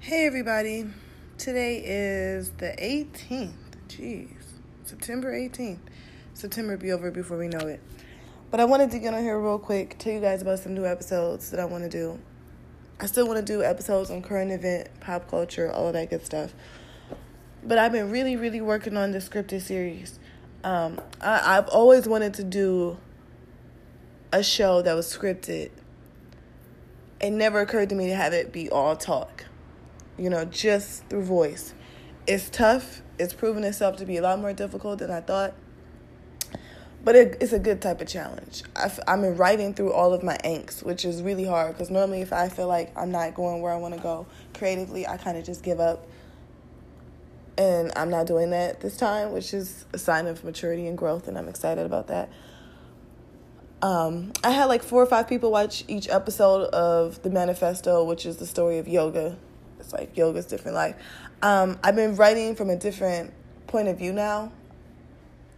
Hey everybody, today is the 18th. Jeez, September 18th. September be over before we know it. But I wanted to get on here real quick, tell you guys about some new episodes that I want to do. I still want to do episodes on current event, pop culture, all of that good stuff. But I've been really, really working on the scripted series. Um, I, I've always wanted to do a show that was scripted. It never occurred to me to have it be all talk you know, just through voice. It's tough. It's proven itself to be a lot more difficult than I thought. But it, it's a good type of challenge. i in writing through all of my angst, which is really hard because normally if I feel like I'm not going where I want to go creatively, I kind of just give up. And I'm not doing that this time, which is a sign of maturity and growth, and I'm excited about that. Um, I had like four or five people watch each episode of The Manifesto, which is the story of yoga it's like yoga's different life. Um, I've been writing from a different point of view now.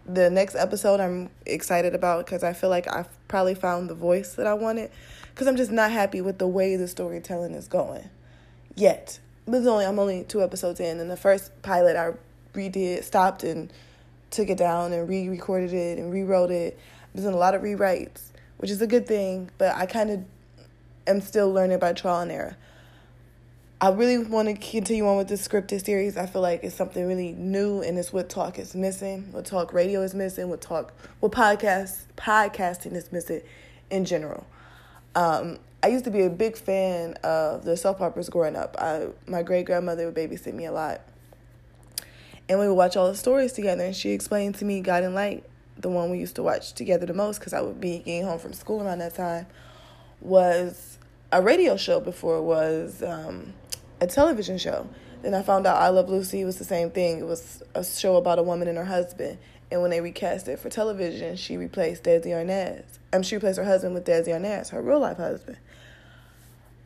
The next episode I'm excited about because I feel like I've probably found the voice that I wanted. Because I'm just not happy with the way the storytelling is going yet. But only I'm only two episodes in, and the first pilot I redid, stopped and took it down and re-recorded it and rewrote it. There's been a lot of rewrites, which is a good thing. But I kind of am still learning by trial and error. I really want to continue on with this scripted series. I feel like it's something really new, and it's what talk is missing, what talk radio is missing, what talk, what podcast podcasting is missing, in general. Um, I used to be a big fan of the soap operas growing up. I, my great grandmother would babysit me a lot, and we would watch all the stories together. And she explained to me Guiding Light, the one we used to watch together the most, because I would be getting home from school around that time, was a radio show before it was. Um, a television show. Then I found out I Love Lucy was the same thing. It was a show about a woman and her husband. And when they recast it for television, she replaced Desi Arnaz. Um, she replaced her husband with Desi Arnaz, her real life husband.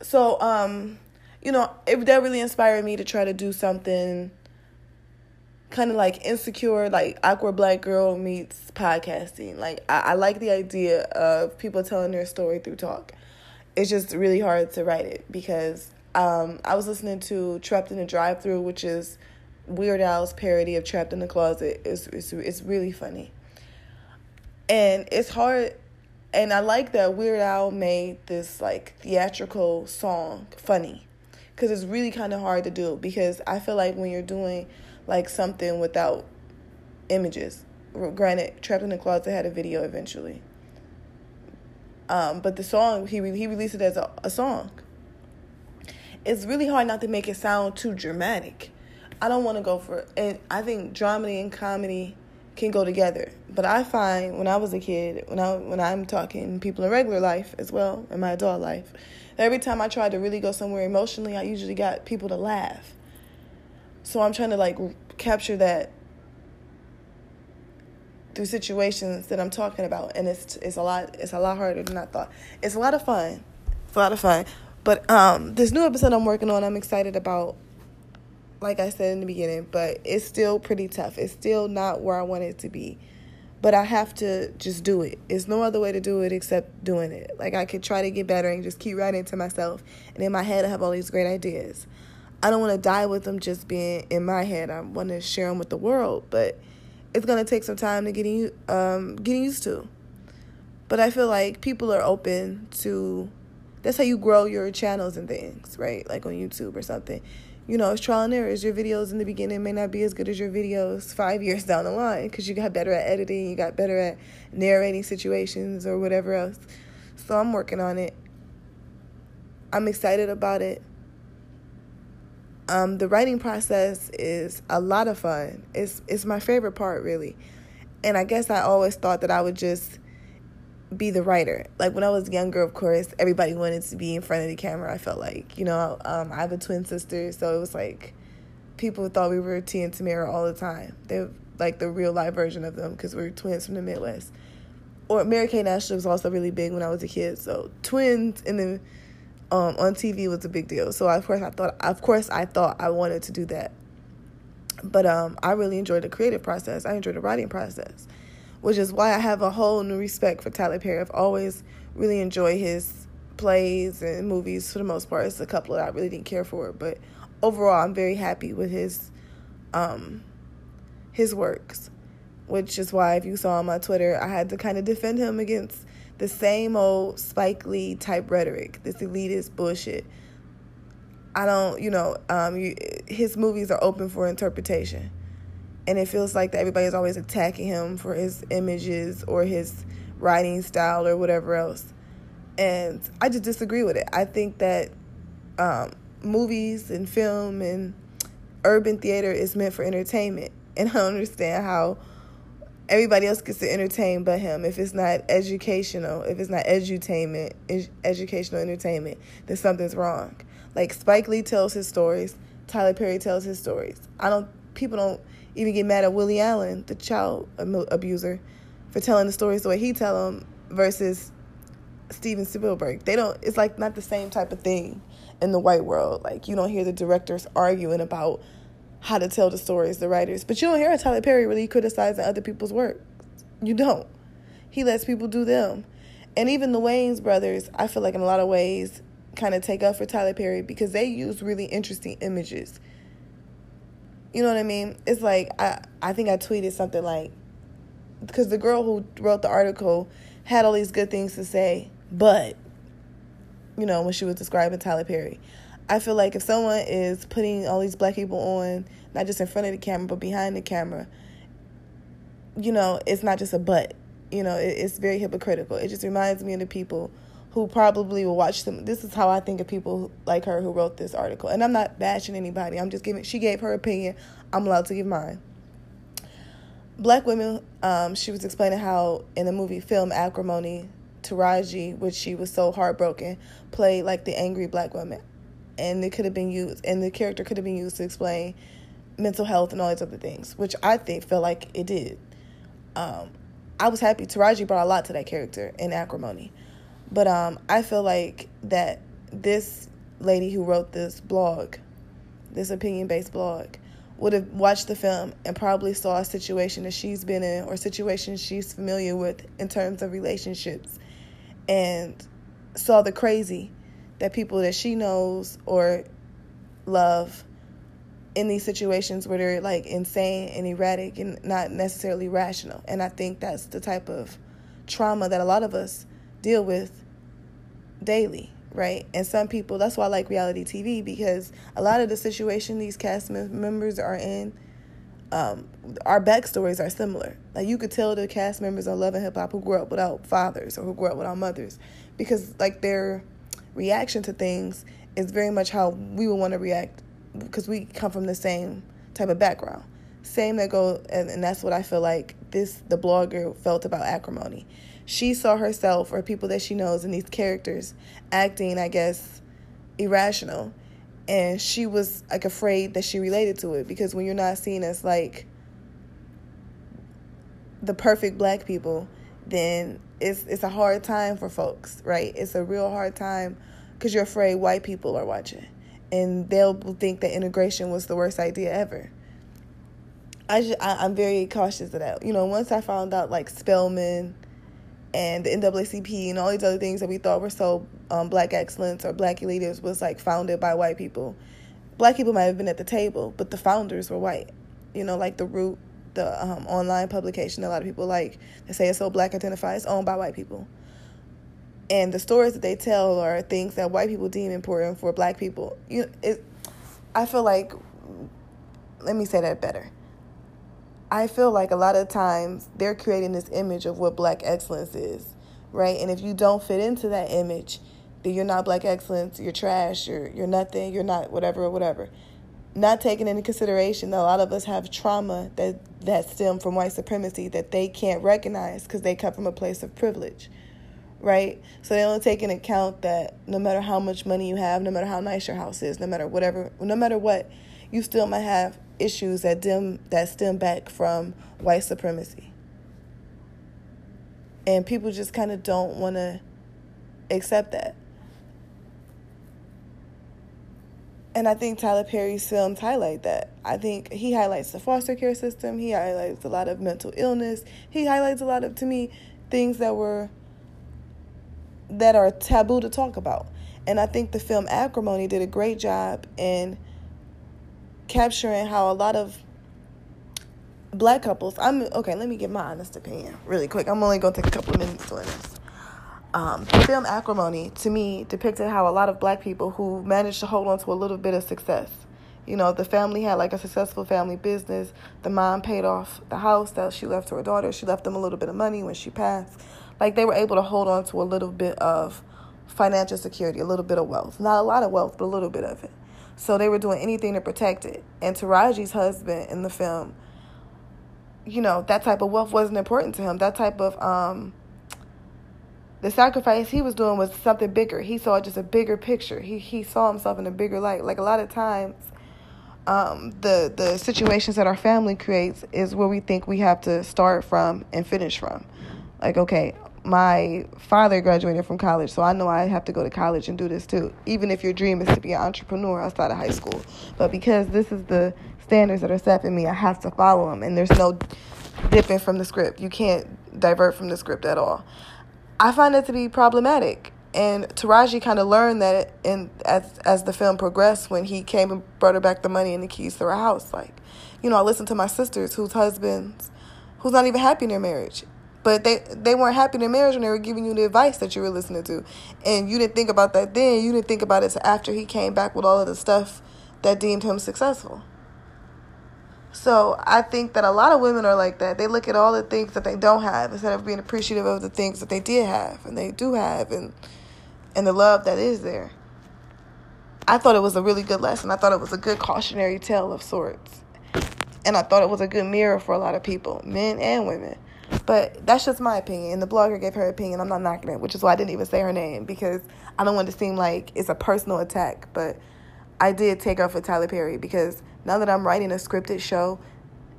So, um, you know, it, that really inspired me to try to do something kind of like insecure, like awkward black girl meets podcasting. Like I, I like the idea of people telling their story through talk. It's just really hard to write it because um, I was listening to Trapped in a Drive Through, which is Weird Al's parody of Trapped in the Closet. It's, it's, it's really funny. And it's hard, and I like that Weird Al made this like theatrical song funny because it's really kind of hard to do because I feel like when you're doing like something without images, granted, Trapped in the Closet had a video eventually. Um, but the song he he released it as a, a song it's really hard not to make it sound too dramatic. I don't want to go for and I think dramedy and comedy can go together. But I find when I was a kid, when I when I'm talking people in regular life as well, in my adult life, every time I tried to really go somewhere emotionally, I usually got people to laugh. So I'm trying to like capture that through situations that I'm talking about, and it's it's a lot it's a lot harder than I thought. It's a lot of fun. It's a lot of fun. But um, this new episode I'm working on, I'm excited about. Like I said in the beginning, but it's still pretty tough. It's still not where I want it to be. But I have to just do it. It's no other way to do it except doing it. Like I could try to get better and just keep writing to myself. And in my head, I have all these great ideas. I don't want to die with them just being in my head. I want to share them with the world, but it's gonna take some time to getting um getting used to. But I feel like people are open to that's how you grow your channels and things, right? Like on YouTube or something. You know, it's trial and error. Is Your videos in the beginning may not be as good as your videos five years down the line because you got better at editing, you got better at narrating situations or whatever else. So I'm working on it. I'm excited about it. Um, the writing process is a lot of fun. It's it's my favorite part, really. And I guess I always thought that I would just be the writer. Like when I was younger, of course, everybody wanted to be in front of the camera. I felt like, you know, um, I have a twin sister, so it was like people thought we were Tia and Tamera all the time. They're like the real life version of them because we're twins from the Midwest. Or Mary Kate Ashley was also really big when I was a kid. So twins in the um, on TV was a big deal. So of course I thought, of course I thought I wanted to do that. But um, I really enjoyed the creative process. I enjoyed the writing process which is why I have a whole new respect for Tyler Perry. I've always really enjoyed his plays and movies for the most part. It's a couple that I really didn't care for, but overall, I'm very happy with his um, his works, which is why if you saw on my Twitter, I had to kind of defend him against the same old Spike Lee type rhetoric, this elitist bullshit. I don't, you know, um, you, his movies are open for interpretation, and it feels like that everybody is always attacking him for his images or his writing style or whatever else. And I just disagree with it. I think that um, movies and film and urban theater is meant for entertainment. And I don't understand how everybody else gets to entertain but him. If it's not educational, if it's not edutainment, educational entertainment, then something's wrong. Like Spike Lee tells his stories, Tyler Perry tells his stories. I don't. People don't even get mad at Woody Allen, the child abuser, for telling the stories the way he tell them versus Steven Spielberg. They don't. It's like not the same type of thing in the white world. Like you don't hear the directors arguing about how to tell the stories, the writers, but you don't hear a Tyler Perry really criticizing other people's work. You don't. He lets people do them, and even the Wayans brothers. I feel like in a lot of ways kind of take up for Tyler Perry because they use really interesting images. You know what I mean? It's like I I think I tweeted something like because the girl who wrote the article had all these good things to say, but you know, when she was describing Tyler Perry. I feel like if someone is putting all these black people on, not just in front of the camera, but behind the camera, you know, it's not just a butt. You know, it, it's very hypocritical. It just reminds me of the people who probably will watch them. This is how I think of people like her who wrote this article. And I'm not bashing anybody. I'm just giving, she gave her opinion. I'm allowed to give mine. Black women, um, she was explaining how in the movie film Acrimony, Taraji, which she was so heartbroken, played like the angry black woman. And it could have been used, and the character could have been used to explain mental health and all these other things, which I think felt like it did. Um, I was happy. Taraji brought a lot to that character in Acrimony. But um, I feel like that this lady who wrote this blog, this opinion based blog, would have watched the film and probably saw a situation that she's been in or situations she's familiar with in terms of relationships and saw the crazy that people that she knows or love in these situations where they're like insane and erratic and not necessarily rational. And I think that's the type of trauma that a lot of us deal with daily, right? And some people, that's why I like reality TV because a lot of the situation these cast members are in, um, our backstories are similar. Like you could tell the cast members on Love and Hip Hop who grew up without fathers or who grew up without mothers, because like their reaction to things is very much how we would want to react because we come from the same type of background. Same that go, and, and that's what I feel like this the blogger felt about acrimony. She saw herself or people that she knows in these characters acting, I guess, irrational. And she was like afraid that she related to it because when you're not seen as like the perfect black people then it's it's a hard time for folks right? It's a real hard time because you're afraid white people are watching. And they'll think that integration was the worst idea ever. I, just, I i'm very cautious of that. You know once i found out like spelman and the NAACP and all these other things that we thought were so um, black excellence or black leaders was like founded by white people. Black people might have been at the table, but the founders were white. You know, like the Root, the um, online publication. A lot of people like they say it's so black identified. It's owned by white people, and the stories that they tell are things that white people deem important for black people. You, it, I feel like, let me say that better I feel like a lot of times they're creating this image of what black excellence is, right? And if you don't fit into that image, then you're not black excellence, you're trash, you're you're nothing, you're not whatever, whatever. Not taking into consideration that a lot of us have trauma that that stem from white supremacy that they can't recognize because they come from a place of privilege, right? So they don't take into account that no matter how much money you have, no matter how nice your house is, no matter whatever, no matter what, you still might have issues that dem that stem back from white supremacy. And people just kind of don't want to accept that. And I think Tyler Perry's films highlight that. I think he highlights the foster care system. He highlights a lot of mental illness. He highlights a lot of, to me, things that were that are taboo to talk about. And I think the film Acrimony did a great job in capturing how a lot of black couples. I'm okay. Let me get my honest opinion really quick. I'm only gonna take a couple of minutes doing this. Um, the film Acrimony to me depicted how a lot of black people who managed to hold on to a little bit of success. You know, the family had like a successful family business. The mom paid off the house that she left to her daughter. She left them a little bit of money when she passed. Like they were able to hold on to a little bit of financial security, a little bit of wealth. Not a lot of wealth, but a little bit of it. So they were doing anything to protect it. And Taraji's husband in the film, you know, that type of wealth wasn't important to him. That type of um the sacrifice he was doing was something bigger. He saw just a bigger picture. He he saw himself in a bigger light. Like a lot of times um, the the situations that our family creates is where we think we have to start from and finish from. Like, okay, my father graduated from college, so I know I have to go to college and do this too. Even if your dream is to be an entrepreneur outside of high school, but because this is the standards that are set for me, I have to follow them, and there's no dipping from the script. You can't divert from the script at all. I find that to be problematic. And Taraji kind of learned that in as as the film progressed when he came and brought her back the money and the keys to her house. Like, you know, I listened to my sisters whose husbands who's not even happy in their marriage. But they they weren't happy in their marriage when they were giving you the advice that you were listening to. And you didn't think about that then, you didn't think about it after he came back with all of the stuff that deemed him successful. So I think that a lot of women are like that. They look at all the things that they don't have instead of being appreciative of the things that they did have and they do have and and the love that is there. I thought it was a really good lesson. I thought it was a good cautionary tale of sorts. And I thought it was a good mirror for a lot of people, men and women. But that's just my opinion. And the blogger gave her opinion. I'm not knocking it, which is why I didn't even say her name because I don't want to seem like it's a personal attack. But I did take her for Tyler Perry because now that I'm writing a scripted show,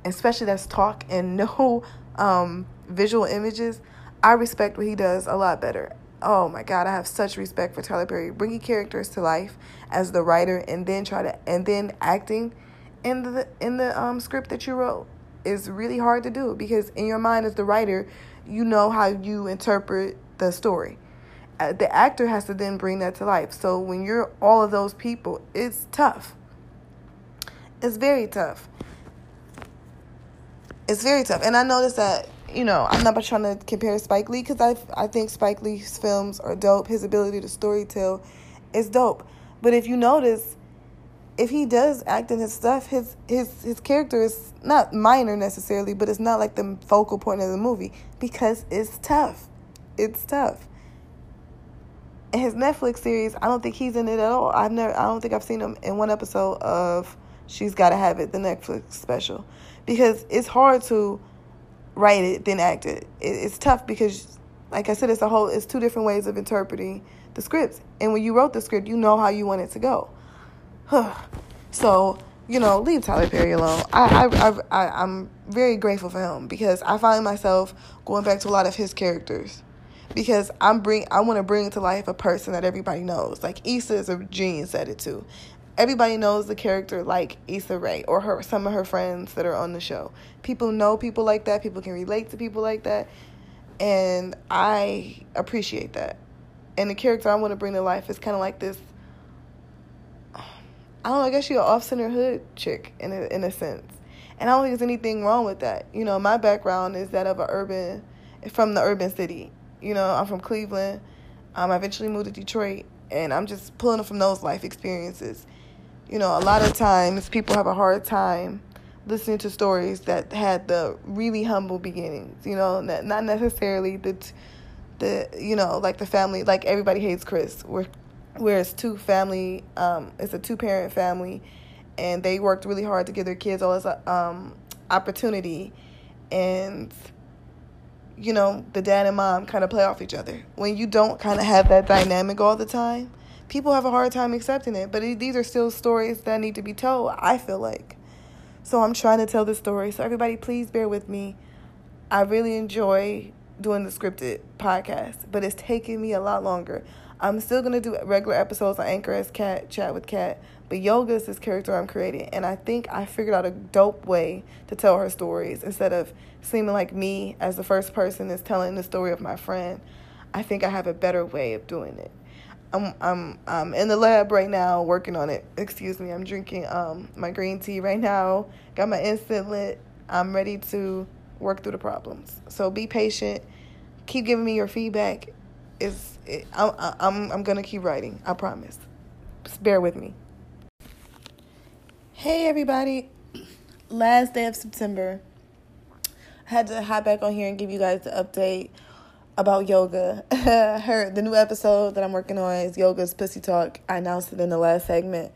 especially that's talk and no um, visual images, I respect what he does a lot better. Oh my God, I have such respect for Tyler Perry. Bringing characters to life as the writer and then try to and then acting in the in the um, script that you wrote is really hard to do because in your mind as the writer, you know how you interpret the story. Uh, the actor has to then bring that to life. So when you're all of those people, it's tough. It's very tough. It's very tough. And I noticed that, you know, I'm not trying to compare Spike Lee because I, I think Spike Lee's films are dope. His ability to storytell is dope. But if you notice, if he does act in his stuff, his his his character is not minor necessarily, but it's not like the focal point of the movie because it's tough. It's tough. And his Netflix series, I don't think he's in it at all. I've never I don't think I've seen him in one episode of She's Gotta Have It, the Netflix special. Because it's hard to write it then act it. It's tough because like I said, it's a whole it's two different ways of interpreting the scripts. And when you wrote the script, you know how you want it to go. so you know, leave Tyler Perry alone. I, I, I, I, I'm very grateful for him because I find myself going back to a lot of his characters because I'm bring I want to bring to life a person that everybody knows. Like Issa is a genius at it too. Everybody knows the character like Issa Rae or her some of her friends that are on the show. People know people like that. People can relate to people like that, and I appreciate that. And the character I want to bring to life is kind of like this I don't know, I guess you're an off center hood chick in a, in a sense. And I don't think there's anything wrong with that. You know, my background is that of an urban, from the urban city. You know, I'm from Cleveland. Um, I eventually moved to Detroit, and I'm just pulling from those life experiences. You know, a lot of times people have a hard time listening to stories that had the really humble beginnings. You know, not necessarily the, the you know, like the family, like everybody hates Chris. Where where it's two family, um, it's a two parent family, and they worked really hard to give their kids all this um, opportunity, and you know the dad and mom kind of play off each other. When you don't kind of have that dynamic all the time, people have a hard time accepting it. But it, these are still stories that need to be told. I feel like, so I'm trying to tell the story. So everybody, please bear with me. I really enjoy doing the scripted podcast, but it's taking me a lot longer. I'm still gonna do regular episodes on Anchor as Cat Chat with Cat, but Yoga is this character I'm creating, and I think I figured out a dope way to tell her stories instead of seeming like me as the first person is telling the story of my friend. I think I have a better way of doing it. I'm I'm I'm in the lab right now working on it. Excuse me. I'm drinking um my green tea right now. Got my instant lit. I'm ready to work through the problems. So be patient. Keep giving me your feedback. Is it, I'm I'm I'm gonna keep writing. I promise. Just bear with me. Hey everybody. Last day of September. I had to hop back on here and give you guys the update about yoga. Her the new episode that I'm working on is Yoga's Pussy Talk. I announced it in the last segment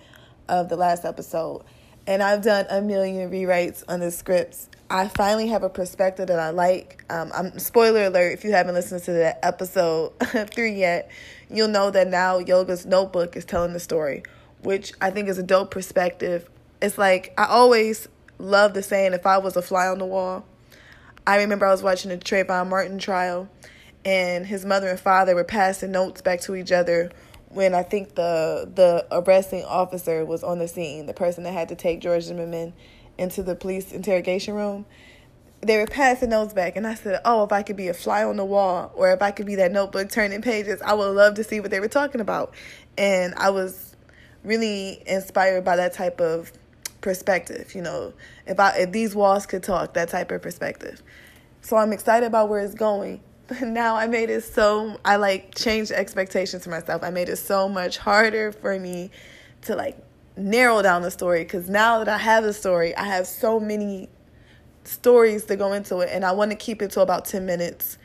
of the last episode. And I've done a million rewrites on the scripts. I finally have a perspective that I like. Um, I'm spoiler alert if you haven't listened to that episode three yet, you'll know that now Yoga's notebook is telling the story, which I think is a dope perspective. It's like I always love the saying, "If I was a fly on the wall." I remember I was watching the Trayvon Martin trial, and his mother and father were passing notes back to each other when I think the the arresting officer was on the scene, the person that had to take George Zimmerman into the police interrogation room. They were passing notes back, and I said, "Oh, if I could be a fly on the wall, or if I could be that notebook turning pages, I would love to see what they were talking about." And I was really inspired by that type of perspective. You know, if I if these walls could talk, that type of perspective. So I'm excited about where it's going now I made it so I like changed expectations for myself. I made it so much harder for me to like narrow down the story because now that I have the story, I have so many stories to go into it, and I want to keep it to about ten minutes,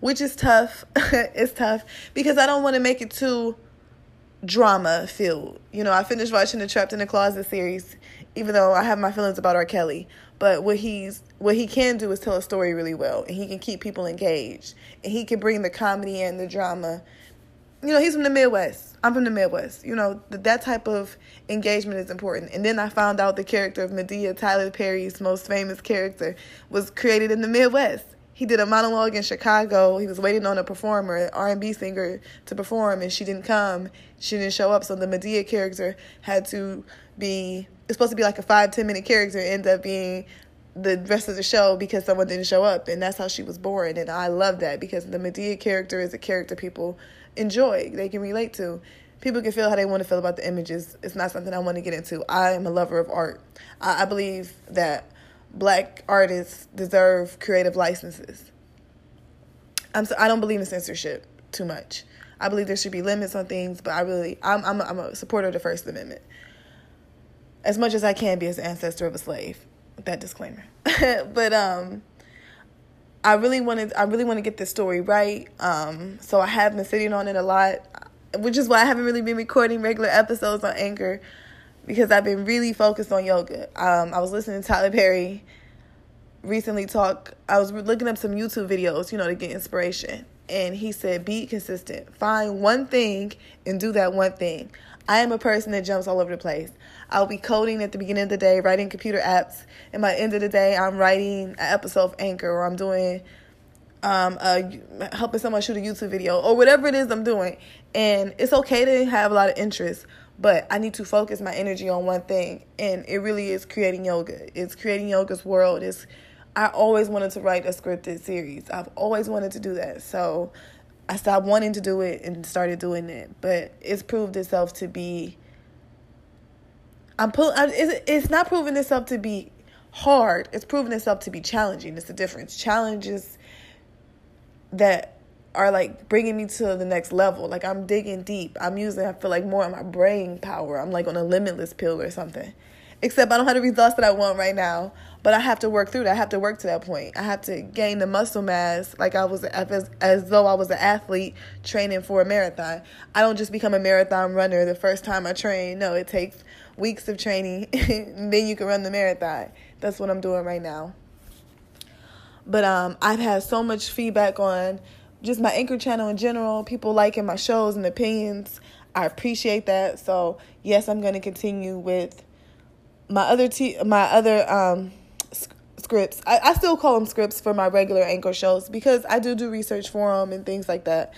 which is tough. it's tough because I don't want to make it too drama filled. You know, I finished watching the Trapped in the Closet series, even though I have my feelings about R. Kelly. But what he's what he can do is tell a story really well, and he can keep people engaged, and he can bring the comedy and the drama. You know, he's from the Midwest. I'm from the Midwest. You know, that type of engagement is important. And then I found out the character of Madea, Tyler Perry's most famous character, was created in the Midwest. He did a monologue in Chicago. He was waiting on a performer, an R&B singer, to perform, and she didn't come. She didn't show up, so the Madea character had to be it's supposed to be like a five ten minute character end up being the rest of the show because someone didn't show up and that's how she was born and i love that because the madea character is a character people enjoy they can relate to. People can feel how they want to feel about the images it's not something i want to get into. I am a lover of art. I, I believe that black artists deserve creative licenses. I'm so, i don't believe in censorship too much. I believe there should be limits on things but i really i'm, I'm, a, I'm a supporter of the first amendment as much as I can be as an ancestor of a slave. That disclaimer. but um I really wanted I really want to get this story right. Um so I have been sitting on it a lot, which is why I haven't really been recording regular episodes on Anchor because I've been really focused on yoga. Um I was listening to Tyler Perry recently talk I was looking up some YouTube videos, you know, to get inspiration. And he said, be consistent. Find one thing and do that one thing. I am a person that jumps all over the place. I'll be coding at the beginning of the day, writing computer apps, and by the end of the day, I'm writing an episode of Anchor or I'm doing um, helping someone shoot a YouTube video or whatever it is I'm doing. And it's okay to have a lot of interest, but I need to focus my energy on one thing, and it really is creating yoga. It's creating yoga's world. It's I always wanted to write a scripted series. I've always wanted to do that. So I stopped wanting to do it and started doing it. But it's proved itself to be I'm pull. It's, it's not proving itself to be hard. It's proving itself to be challenging. It's the difference. Challenges that are like bringing me to the next level. Like I'm digging deep. I'm using. I feel like more of my brain power. I'm like on a limitless pill or something. Except I don't have the results that I want right now. But I have to work through that. I have to work to that point. I have to gain the muscle mass like I was as, as though I was an athlete training for a marathon. I don't just become a marathon runner the first time I train. No, it takes weeks of training, then you can run the marathon. That's what I'm doing right now. But um, I've had so much feedback on just my anchor channel in general, people liking my shows and opinions. I appreciate that. So yes, I'm going to continue with my other t- my other um, scripts. I, I still call them scripts for my regular anchor shows because I do do research for them and things like that.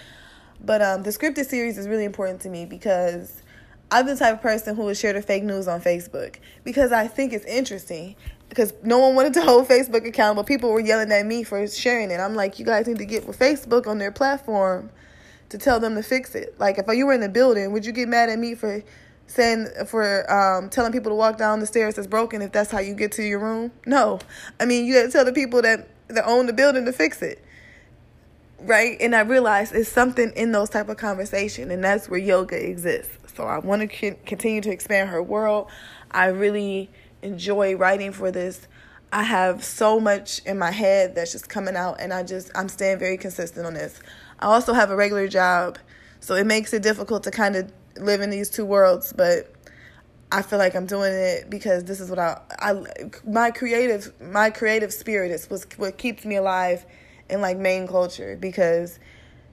But um, the scripted series is really important to me because I'm the type of person who would share the fake news on Facebook because I think it's interesting. Because no one wanted to hold Facebook accountable. People were yelling at me for sharing it. I'm like, you guys need to get with Facebook on their platform to tell them to fix it. Like if you were in the building, would you get mad at me for saying for um, telling people to walk down the stairs that's broken if that's how you get to your room? No, I mean you got to tell the people that that own the building to fix it, right? And I realized it's something in those type of conversation, and that's where yoga exists. So I want to continue to expand her world. I really enjoy writing for this. I have so much in my head that's just coming out, and I just I'm staying very consistent on this. I also have a regular job, so it makes it difficult to kind of live in these two worlds, but I feel like I'm doing it because this is what I, I my creative my creative spirit is what keeps me alive in like main culture because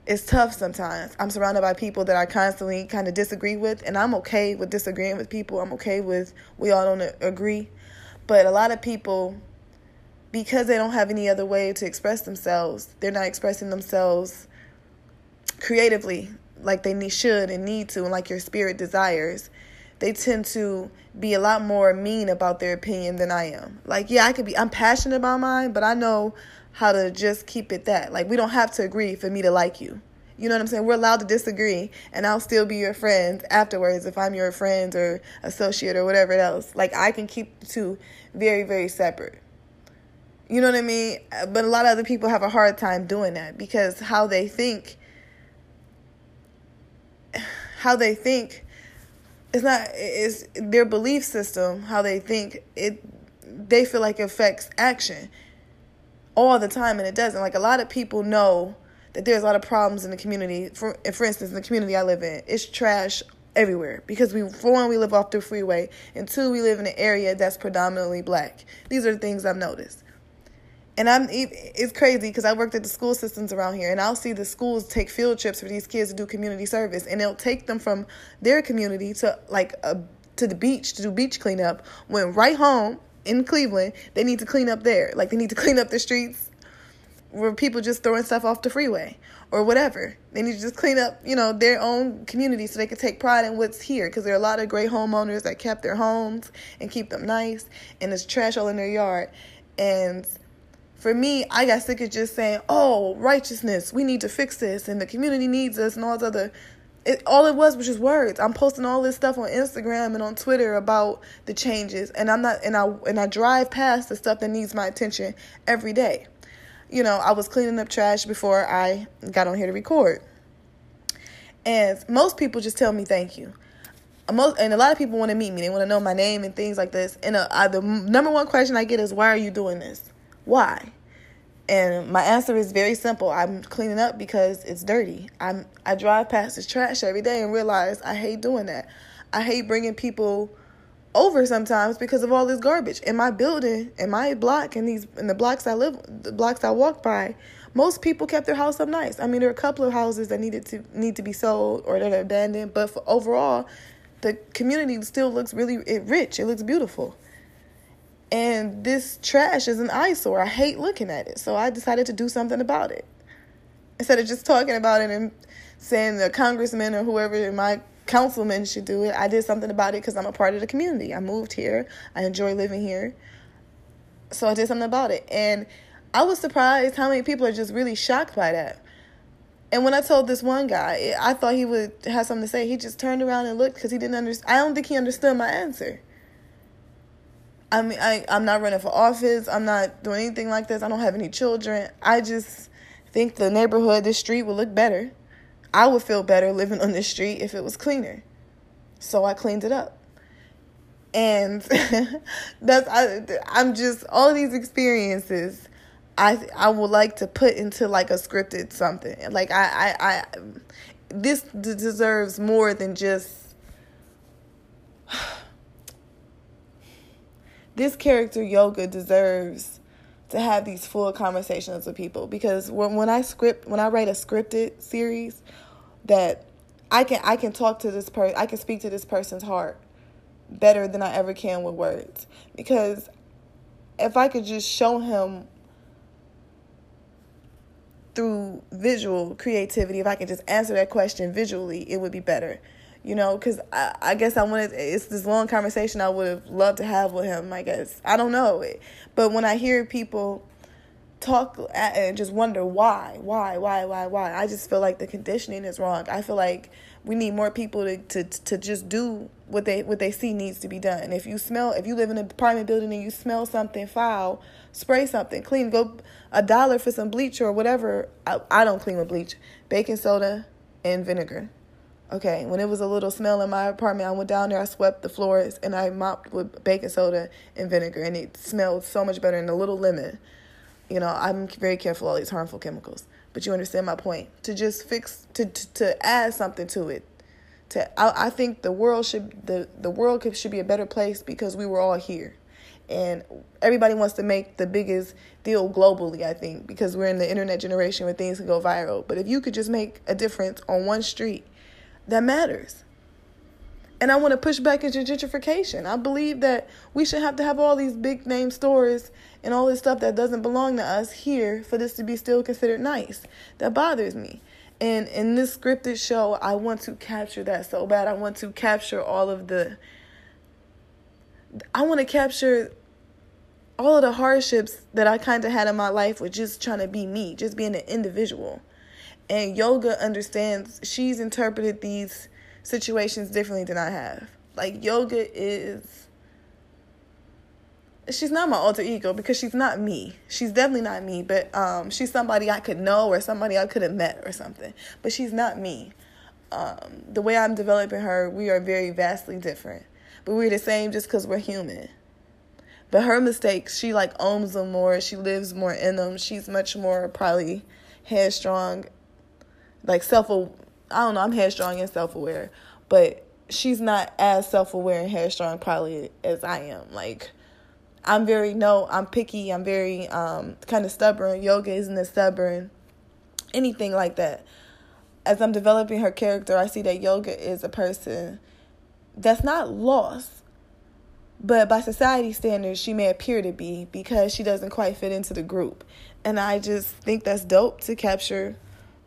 it's tough sometimes. I'm surrounded by people that I constantly kind of disagree with, and I'm okay with disagreeing with people. I'm okay with we all don't agree, but a lot of people, because they don't have any other way to express themselves, they're not expressing themselves creatively like they should and need to, and like your spirit desires, they tend to be a lot more mean about their opinion than I am. Like, yeah, I could be, I'm passionate about mine, but I know how to just keep it that. Like, we don't have to agree for me to like you. You know what I'm saying? We're allowed to disagree, and I'll still be your friend afterwards if I'm your friend or associate or whatever else. Like, I can keep the two very, very separate. You know what I mean? But a lot of other people have a hard time doing that because how they think how they think. It's not it's their belief system how they think. It they feel like it affects action all the time and it doesn't. Like a lot of people know that there's a lot of problems in the community. For for instance in the community I live in it's trash everywhere because we for one we live off the freeway and two we live in an area that's predominantly black. These are the things I've noticed and I'm it's crazy because I worked at the school systems around here, and I'll see the schools take field trips for these kids to do community service, and they'll take them from their community to like a, to the beach to do beach cleanup. When right home in Cleveland, they need to clean up there, like they need to clean up the streets where people just throwing stuff off the freeway or whatever. They need to just clean up, you know, their own community so they can take pride in what's here. Because there are a lot of great homeowners that kept their homes and keep them nice, and there's trash all in their yard, and for me, I got sick of just saying, "Oh, righteousness, we need to fix this, and the community needs us," and all this other. It, all it was was just words. I'm posting all this stuff on Instagram and on Twitter about the changes, and I'm not, and I and I drive past the stuff that needs my attention every day. You know, I was cleaning up trash before I got on here to record, and most people just tell me thank you. Most, and a lot of people want to meet me. They want to know my name and things like this. And uh, I, the number one question I get is, "Why are you doing this?" Why? And my answer is very simple. I'm cleaning up because it's dirty. I'm I drive past this trash every day and realize I hate doing that. I hate bringing people over sometimes because of all this garbage in my building, in my block, and these in the blocks I live, the blocks I walk by. Most people kept their house up nice. I mean, there are a couple of houses that needed to need to be sold or that are abandoned, but for overall, the community still looks really rich. It looks beautiful. And this trash is an eyesore. I hate looking at it. So I decided to do something about it. Instead of just talking about it and saying the congressman or whoever my councilman should do it, I did something about it because I'm a part of the community. I moved here. I enjoy living here. So I did something about it. And I was surprised how many people are just really shocked by that. And when I told this one guy, I thought he would have something to say. He just turned around and looked because he didn't understand. I don't think he understood my answer. I mean, I, I'm not running for office. I'm not doing anything like this. I don't have any children. I just think the neighborhood, this street would look better. I would feel better living on this street if it was cleaner. So I cleaned it up. And that's I I'm just all these experiences I I would like to put into like a scripted something. Like I I, I this deserves more than just this character yoga deserves to have these full conversations with people. Because when when I script when I write a scripted series that I can I can talk to this person I can speak to this person's heart better than I ever can with words. Because if I could just show him through visual creativity if I could just answer that question visually it would be better you know, because I, I guess I wanted, it's this long conversation I would have loved to have with him, I guess. I don't know. But when I hear people talk and just wonder why, why, why, why, why. I just feel like the conditioning is wrong. I feel like we need more people to, to to just do what they what they see needs to be done. If you smell, if you live in an apartment building and you smell something foul, spray something clean. Go a dollar for some bleach or whatever. I, I don't clean with bleach, baking soda, and vinegar. Okay, when it was a little smell in my apartment, I went down there, I swept the floors, and I mopped with baking soda and vinegar, and it smelled so much better, and a little lemon. You know, I'm very careful all these harmful chemicals, but you understand my point. To just fix, to to, to add something to it. To I, I think the world should the the world could, should be a better place because we were all here, and everybody wants to make the biggest deal globally. I think because we're in the internet generation where things can go viral. But if you could just make a difference on one street that matters. And I want to push back into gentrification. I believe that we should have to have all these big name stores and all this stuff that doesn't belong to us here for this to be still considered nice. That bothers me. And in this scripted show, I want to capture that so bad. I want to capture all of the I want to capture all of the hardships that I kind of had in my life with just trying to be me, just being an individual. And yoga understands, she's interpreted these situations differently than I have. Like, yoga is, she's not my alter ego because she's not me. She's definitely not me, but um, she's somebody I could know or somebody I could have met or something. But she's not me. Um, the way I'm developing her, we are very vastly different. But we're the same just because we're human. But her mistakes, she like owns them more. She lives more in them. She's much more probably headstrong like self I don't know, I'm headstrong and self aware, but she's not as self aware and headstrong probably as I am. Like I'm very no, I'm picky, I'm very um kind of stubborn. Yoga isn't as stubborn. Anything like that. As I'm developing her character, I see that yoga is a person that's not lost. But by society standards, she may appear to be because she doesn't quite fit into the group. And I just think that's dope to capture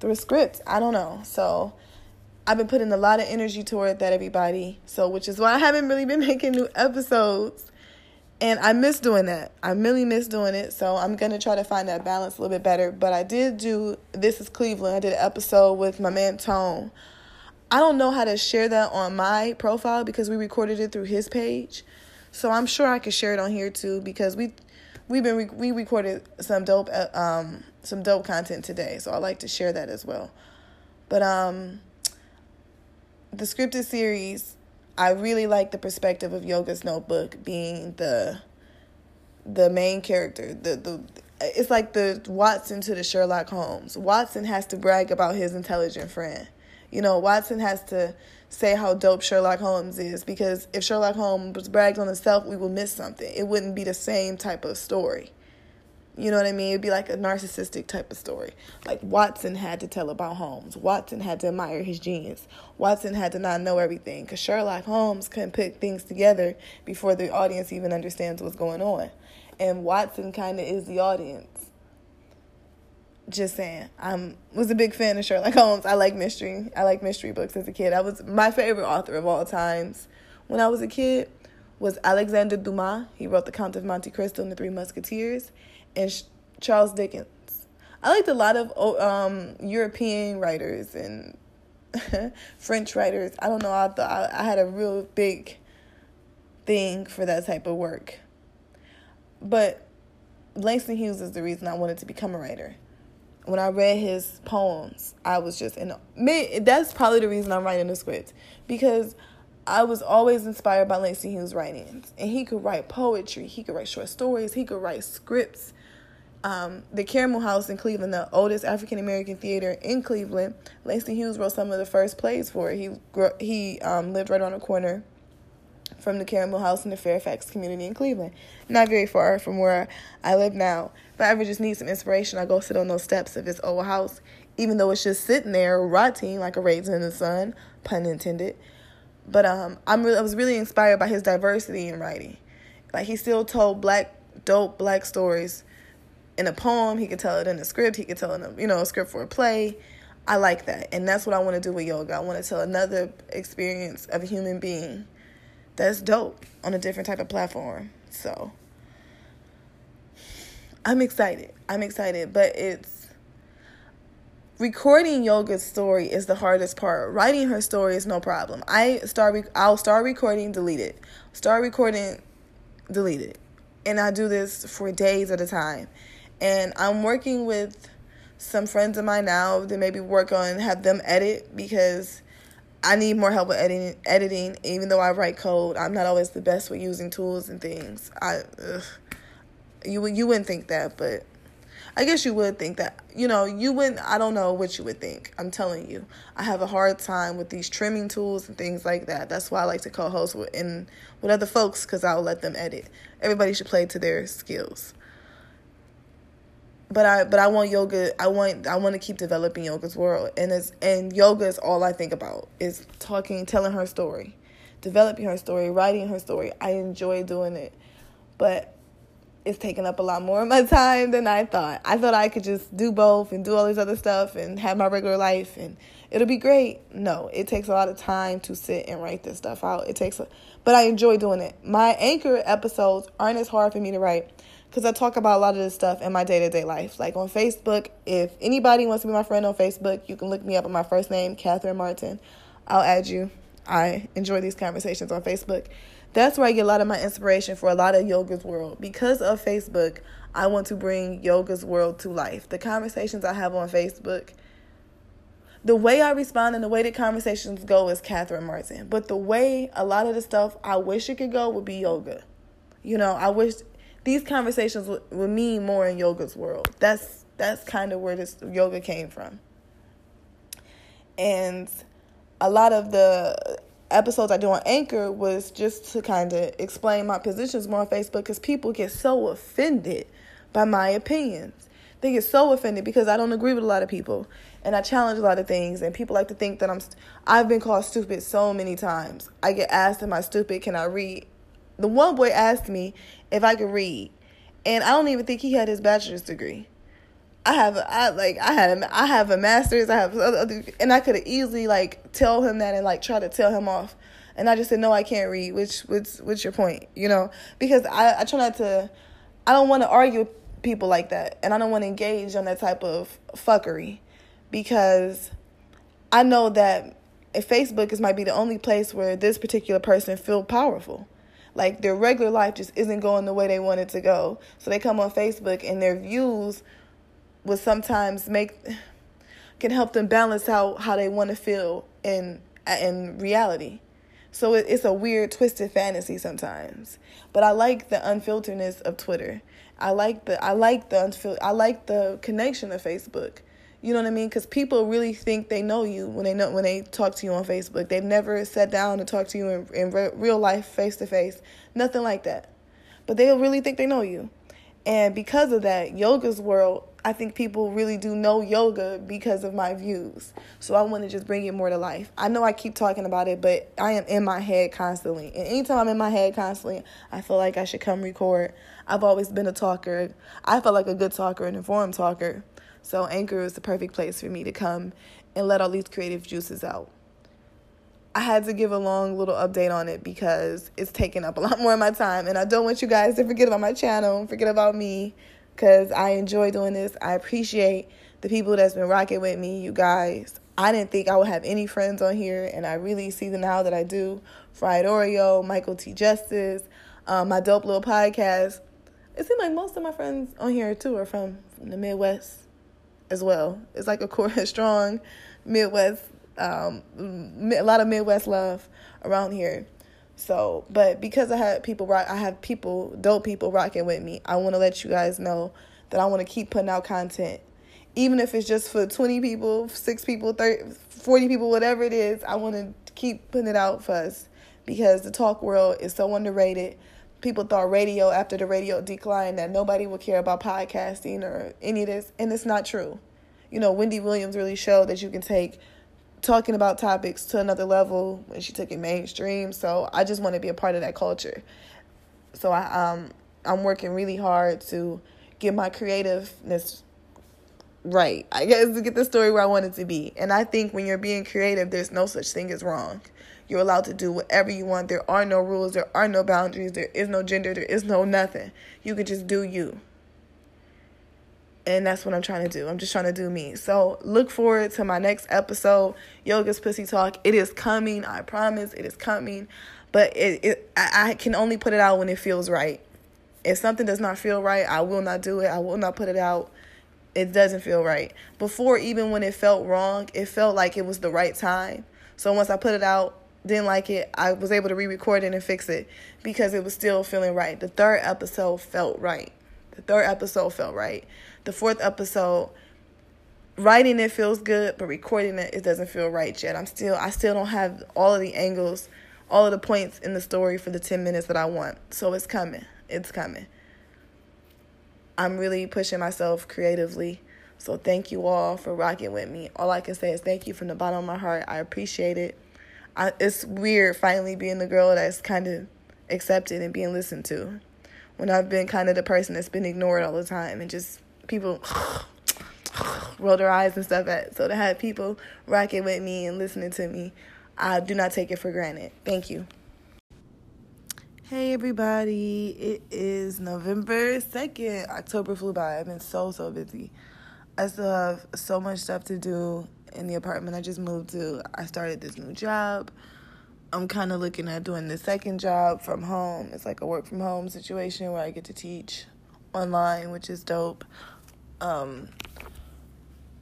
through a script. I don't know. So I've been putting a lot of energy toward that, everybody. So, which is why I haven't really been making new episodes. And I miss doing that. I really miss doing it. So I'm going to try to find that balance a little bit better. But I did do This is Cleveland. I did an episode with my man Tone. I don't know how to share that on my profile because we recorded it through his page. So I'm sure I could share it on here too because we we've been we recorded some dope uh, um some dope content today, so I like to share that as well. But um the scripted series, I really like the perspective of Yoga's Notebook being the the main character. The the it's like the Watson to the Sherlock Holmes. Watson has to brag about his intelligent friend. You know, Watson has to say how dope Sherlock Holmes is because if Sherlock Holmes bragged on himself, we would miss something. It wouldn't be the same type of story. You know what I mean? It'd be like a narcissistic type of story. Like Watson had to tell about Holmes. Watson had to admire his genius. Watson had to not know everything because Sherlock Holmes couldn't put things together before the audience even understands what's going on. And Watson kind of is the audience. Just saying. I was a big fan of Sherlock Holmes. I like mystery. I like mystery books as a kid. I was my favorite author of all times when I was a kid was Alexander Dumas. He wrote The Count of Monte Cristo and The Three Musketeers and Charles Dickens. I liked a lot of um, European writers and French writers. I don't know. I thought I, I had a real big thing for that type of work. But Langston Hughes is the reason I wanted to become a writer. When I read his poems, I was just in. Me, that's probably the reason I'm writing the script because I was always inspired by Langston Hughes' writings, and he could write poetry, he could write short stories, he could write scripts um, the Karamu House in Cleveland, the oldest African American theater in Cleveland. Langston Hughes wrote some of the first plays for it. He he um, lived right on the corner from the Karamu House in the Fairfax community in Cleveland, not very far from where I live now. If I ever just need some inspiration, I go sit on those steps of his old house, even though it's just sitting there rotting like a raisin in the sun, pun intended. But um, I'm really, I was really inspired by his diversity in writing. Like he still told black dope black stories in a poem, he could tell it in a script, he could tell in a you know a script for a play. I like that, and that's what I want to do with yoga. I want to tell another experience of a human being that's dope on a different type of platform. So I'm excited. I'm excited, but it's recording yoga's story is the hardest part. Writing her story is no problem. I start I'll start recording, delete it. Start recording, delete it. And I do this for days at a time. And I'm working with some friends of mine now to maybe work on have them edit because I need more help with editing. Editing, even though I write code, I'm not always the best with using tools and things. I, ugh, you you wouldn't think that, but I guess you would think that. You know, you wouldn't. I don't know what you would think. I'm telling you, I have a hard time with these trimming tools and things like that. That's why I like to co-host with with other folks because I'll let them edit. Everybody should play to their skills but I but I want yoga. I want I want to keep developing yoga's world, and it's and yoga is all I think about is talking, telling her story, developing her story, writing her story. I enjoy doing it, but it's taking up a lot more of my time than I thought. I thought I could just do both and do all this other stuff and have my regular life and it'll be great. No, it takes a lot of time to sit and write this stuff out. It takes a, but I enjoy doing it. My anchor episodes aren't as hard for me to write because I talk about a lot of this stuff in my day to day life. Like on Facebook, if anybody wants to be my friend on Facebook, you can look me up on my first name, Catherine Martin. I'll add you. I enjoy these conversations on Facebook. That's where I get a lot of my inspiration for a lot of yoga's world. Because of Facebook, I want to bring yoga's world to life. The conversations I have on Facebook, the way I respond and the way the conversations go is Catherine Martin. But the way a lot of the stuff I wish it could go would be yoga. You know, I wish these conversations would, mean more in yoga's world. That's that's kind of where this yoga came from. And a lot of the episodes I do on Anchor was just to kind of explain my positions more on Facebook because people get so offended by my opinions. They get so offended because I don't agree with a lot of people and I challenge a lot of things and people like to think that I'm st- I've been called stupid so many times. I get asked am I stupid? Can I read? The one boy asked me if I could read. And I don't even think he had his bachelor's degree. I have I like I had I have a master's. I have other, and I could have easily like tell him that and like try to tell him off. And I just said no, I can't read. Which what's what's your point? You know, because I I try not to. I don't want to argue with people like that, and I don't want to engage on that type of fuckery, because I know that Facebook is might be the only place where this particular person feel powerful. Like their regular life just isn't going the way they want it to go. So they come on Facebook and their views will sometimes make can help them balance out how they want to feel in in reality. So it, it's a weird, twisted fantasy sometimes. But I like the unfilteredness of Twitter. I like the I like the unfil- I like the connection of Facebook. You know what I mean? Because people really think they know you when they know when they talk to you on Facebook. They've never sat down and talked to you in, in re- real life, face to face, nothing like that. But they really think they know you, and because of that, yoga's world. I think people really do know yoga because of my views. So I want to just bring it more to life. I know I keep talking about it, but I am in my head constantly. And anytime I'm in my head constantly, I feel like I should come record. I've always been a talker. I feel like a good talker, an informed talker. So Anchor is the perfect place for me to come and let all these creative juices out. I had to give a long little update on it because it's taking up a lot more of my time. And I don't want you guys to forget about my channel, forget about me, because I enjoy doing this. I appreciate the people that's been rocking with me, you guys. I didn't think I would have any friends on here, and I really see them now that I do. Fried Oreo, Michael T. Justice, um, my dope little podcast. It seems like most of my friends on here too are from, from the Midwest as well. It's like a core strong Midwest, um, a lot of Midwest love around here. So, but because I had people rock, I have people, dope people rocking with me. I want to let you guys know that I want to keep putting out content, even if it's just for twenty people, six people, 30, 40 people, whatever it is. I want to keep putting it out for us because the talk world is so underrated people thought radio after the radio declined that nobody would care about podcasting or any of this and it's not true you know wendy williams really showed that you can take talking about topics to another level when she took it mainstream so i just want to be a part of that culture so i um i'm working really hard to get my creativeness right i guess to get the story where i want it to be and i think when you're being creative there's no such thing as wrong you're allowed to do whatever you want. There are no rules. There are no boundaries. There is no gender. There is no nothing. You can just do you. And that's what I'm trying to do. I'm just trying to do me. So look forward to my next episode, Yoga's Pussy Talk. It is coming. I promise. It is coming. But it, it I, I can only put it out when it feels right. If something does not feel right, I will not do it. I will not put it out. It doesn't feel right. Before, even when it felt wrong, it felt like it was the right time. So once I put it out, didn't like it, I was able to re record it and fix it because it was still feeling right. The third episode felt right. The third episode felt right. The fourth episode, writing it feels good, but recording it, it doesn't feel right yet. I'm still, I still don't have all of the angles, all of the points in the story for the 10 minutes that I want. So it's coming. It's coming. I'm really pushing myself creatively. So thank you all for rocking with me. All I can say is thank you from the bottom of my heart. I appreciate it. I, it's weird finally being the girl that's kind of accepted and being listened to when I've been kind of the person that's been ignored all the time and just people roll their eyes and stuff at. So to have people rocking with me and listening to me, I do not take it for granted. Thank you. Hey everybody, it is November 2nd. October flew by. I've been so, so busy. I still have so much stuff to do in the apartment I just moved to. I started this new job. I'm kind of looking at doing the second job from home. It's like a work from home situation where I get to teach online, which is dope. Um,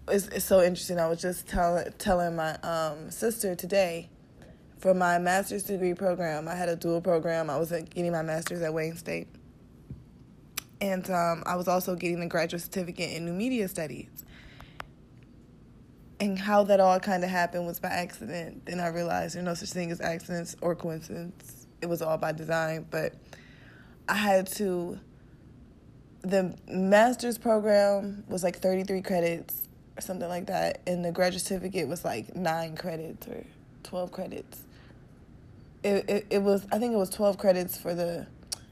it's, it's so interesting. I was just tell, telling my um, sister today for my master's degree program. I had a dual program. I was getting my master's at Wayne State. And um, I was also getting a graduate certificate in new media studies and how that all kind of happened was by accident. Then I realized there's no such thing as accidents or coincidence. It was all by design. But I had to. The master's program was like 33 credits or something like that, and the graduate certificate was like nine credits or 12 credits. It, it, it was, I think it was 12 credits for the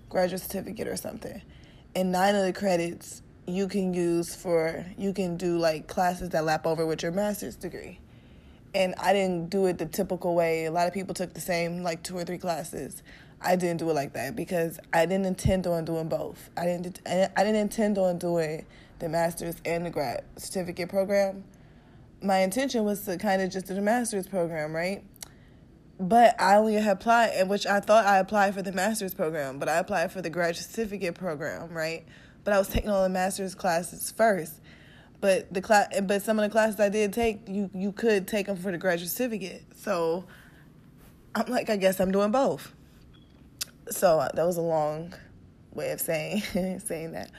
graduate certificate or something. And nine of the credits you can use for you can do like classes that lap over with your master's degree. And I didn't do it the typical way. A lot of people took the same like two or three classes. I didn't do it like that because I didn't intend on doing both. I didn't I didn't intend on doing the master's and the grad certificate program. My intention was to kind of just do the master's program, right? But I only applied, and which I thought I applied for the master's program, but I applied for the grad certificate program, right? but I was taking all the master's classes first. But the class, but some of the classes I did take, you you could take them for the graduate certificate. So I'm like, I guess I'm doing both. So uh, that was a long way of saying saying that.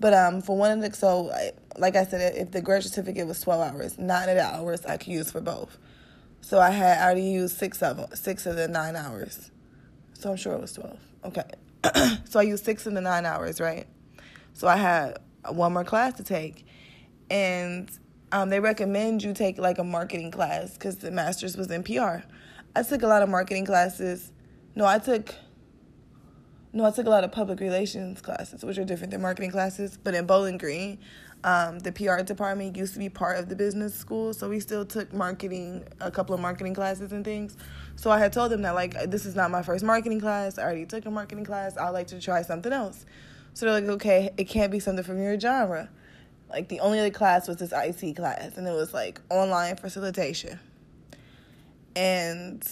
But um, for one of the so I, like I said, if the graduate certificate was 12 hours, nine of the hours I could use for both. So I had I already used six of them, six of the nine hours. So I'm sure it was 12. Okay. so I used six of the nine hours, right? So I had one more class to take. And um, they recommend you take like a marketing class because the master's was in PR. I took a lot of marketing classes. No, I took. No, I took a lot of public relations classes, which are different than marketing classes. But in Bowling Green, um, the PR department used to be part of the business school, so we still took marketing, a couple of marketing classes and things. So I had told them that like this is not my first marketing class. I already took a marketing class. I'd like to try something else. So they're like, okay, it can't be something from your genre. Like the only other class was this IC class, and it was like online facilitation. And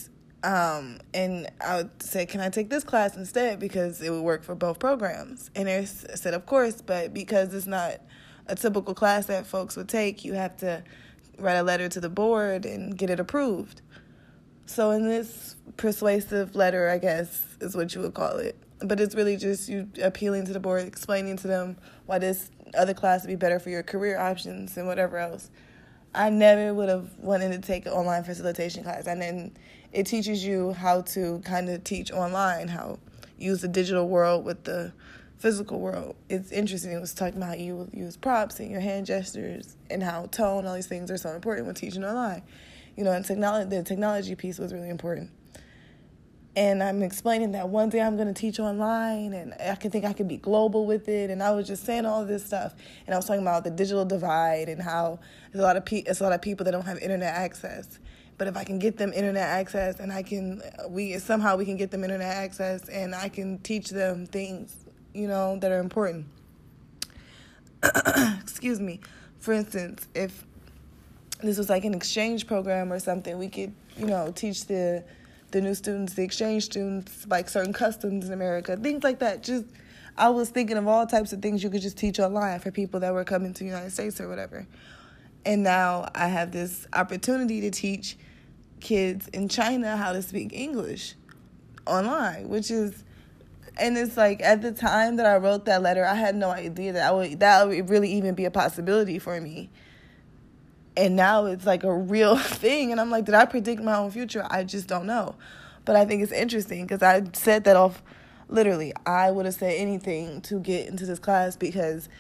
um, and I would say, can I take this class instead because it would work for both programs? And they said, of course, but because it's not a typical class that folks would take, you have to write a letter to the board and get it approved. So in this persuasive letter, I guess is what you would call it, but it's really just you appealing to the board, explaining to them why this other class would be better for your career options and whatever else. I never would have wanted to take an online facilitation class, and then it teaches you how to kind of teach online, how use the digital world with the physical world. It's interesting. It was talking about how you use props and your hand gestures and how tone, all these things are so important when teaching online. You know, and technology, the technology piece was really important and I'm explaining that one day I'm going to teach online and I can think I can be global with it. And I was just saying all this stuff. And I was talking about the digital divide and how there's a lot of pe- it's a lot of people that don't have internet access. But if I can get them internet access and I can we somehow we can get them internet access and I can teach them things, you know, that are important. excuse me, for instance, if this was like an exchange program or something, we could, you know, teach the the new students, the exchange students, like certain customs in America, things like that. Just I was thinking of all types of things you could just teach online for people that were coming to the United States or whatever. And now I have this opportunity to teach kids in China how to speak English online, which is and it's like at the time that I wrote that letter, I had no idea that I would that would really even be a possibility for me. And now it's like a real thing, and I'm like, did I predict my own future? I just don't know. But I think it's interesting because I said that off. Literally, I would have said anything to get into this class because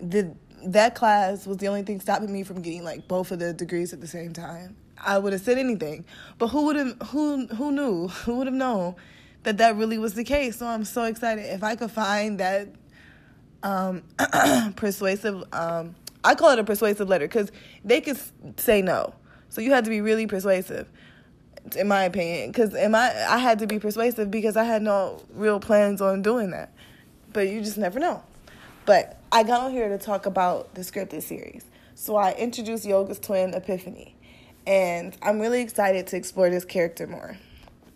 the that class was the only thing stopping me from getting like both of the degrees at the same time. I would have said anything, but who would have who who knew who would have known that that really was the case. So I'm so excited. If I could find that um, persuasive, um, I call it a persuasive letter because they could say no. So you had to be really persuasive, in my opinion. Because in my, I had to be persuasive because I had no real plans on doing that. But you just never know. But I got on here to talk about the scripted series. So I introduced Yoga's twin, Epiphany. And I'm really excited to explore this character more.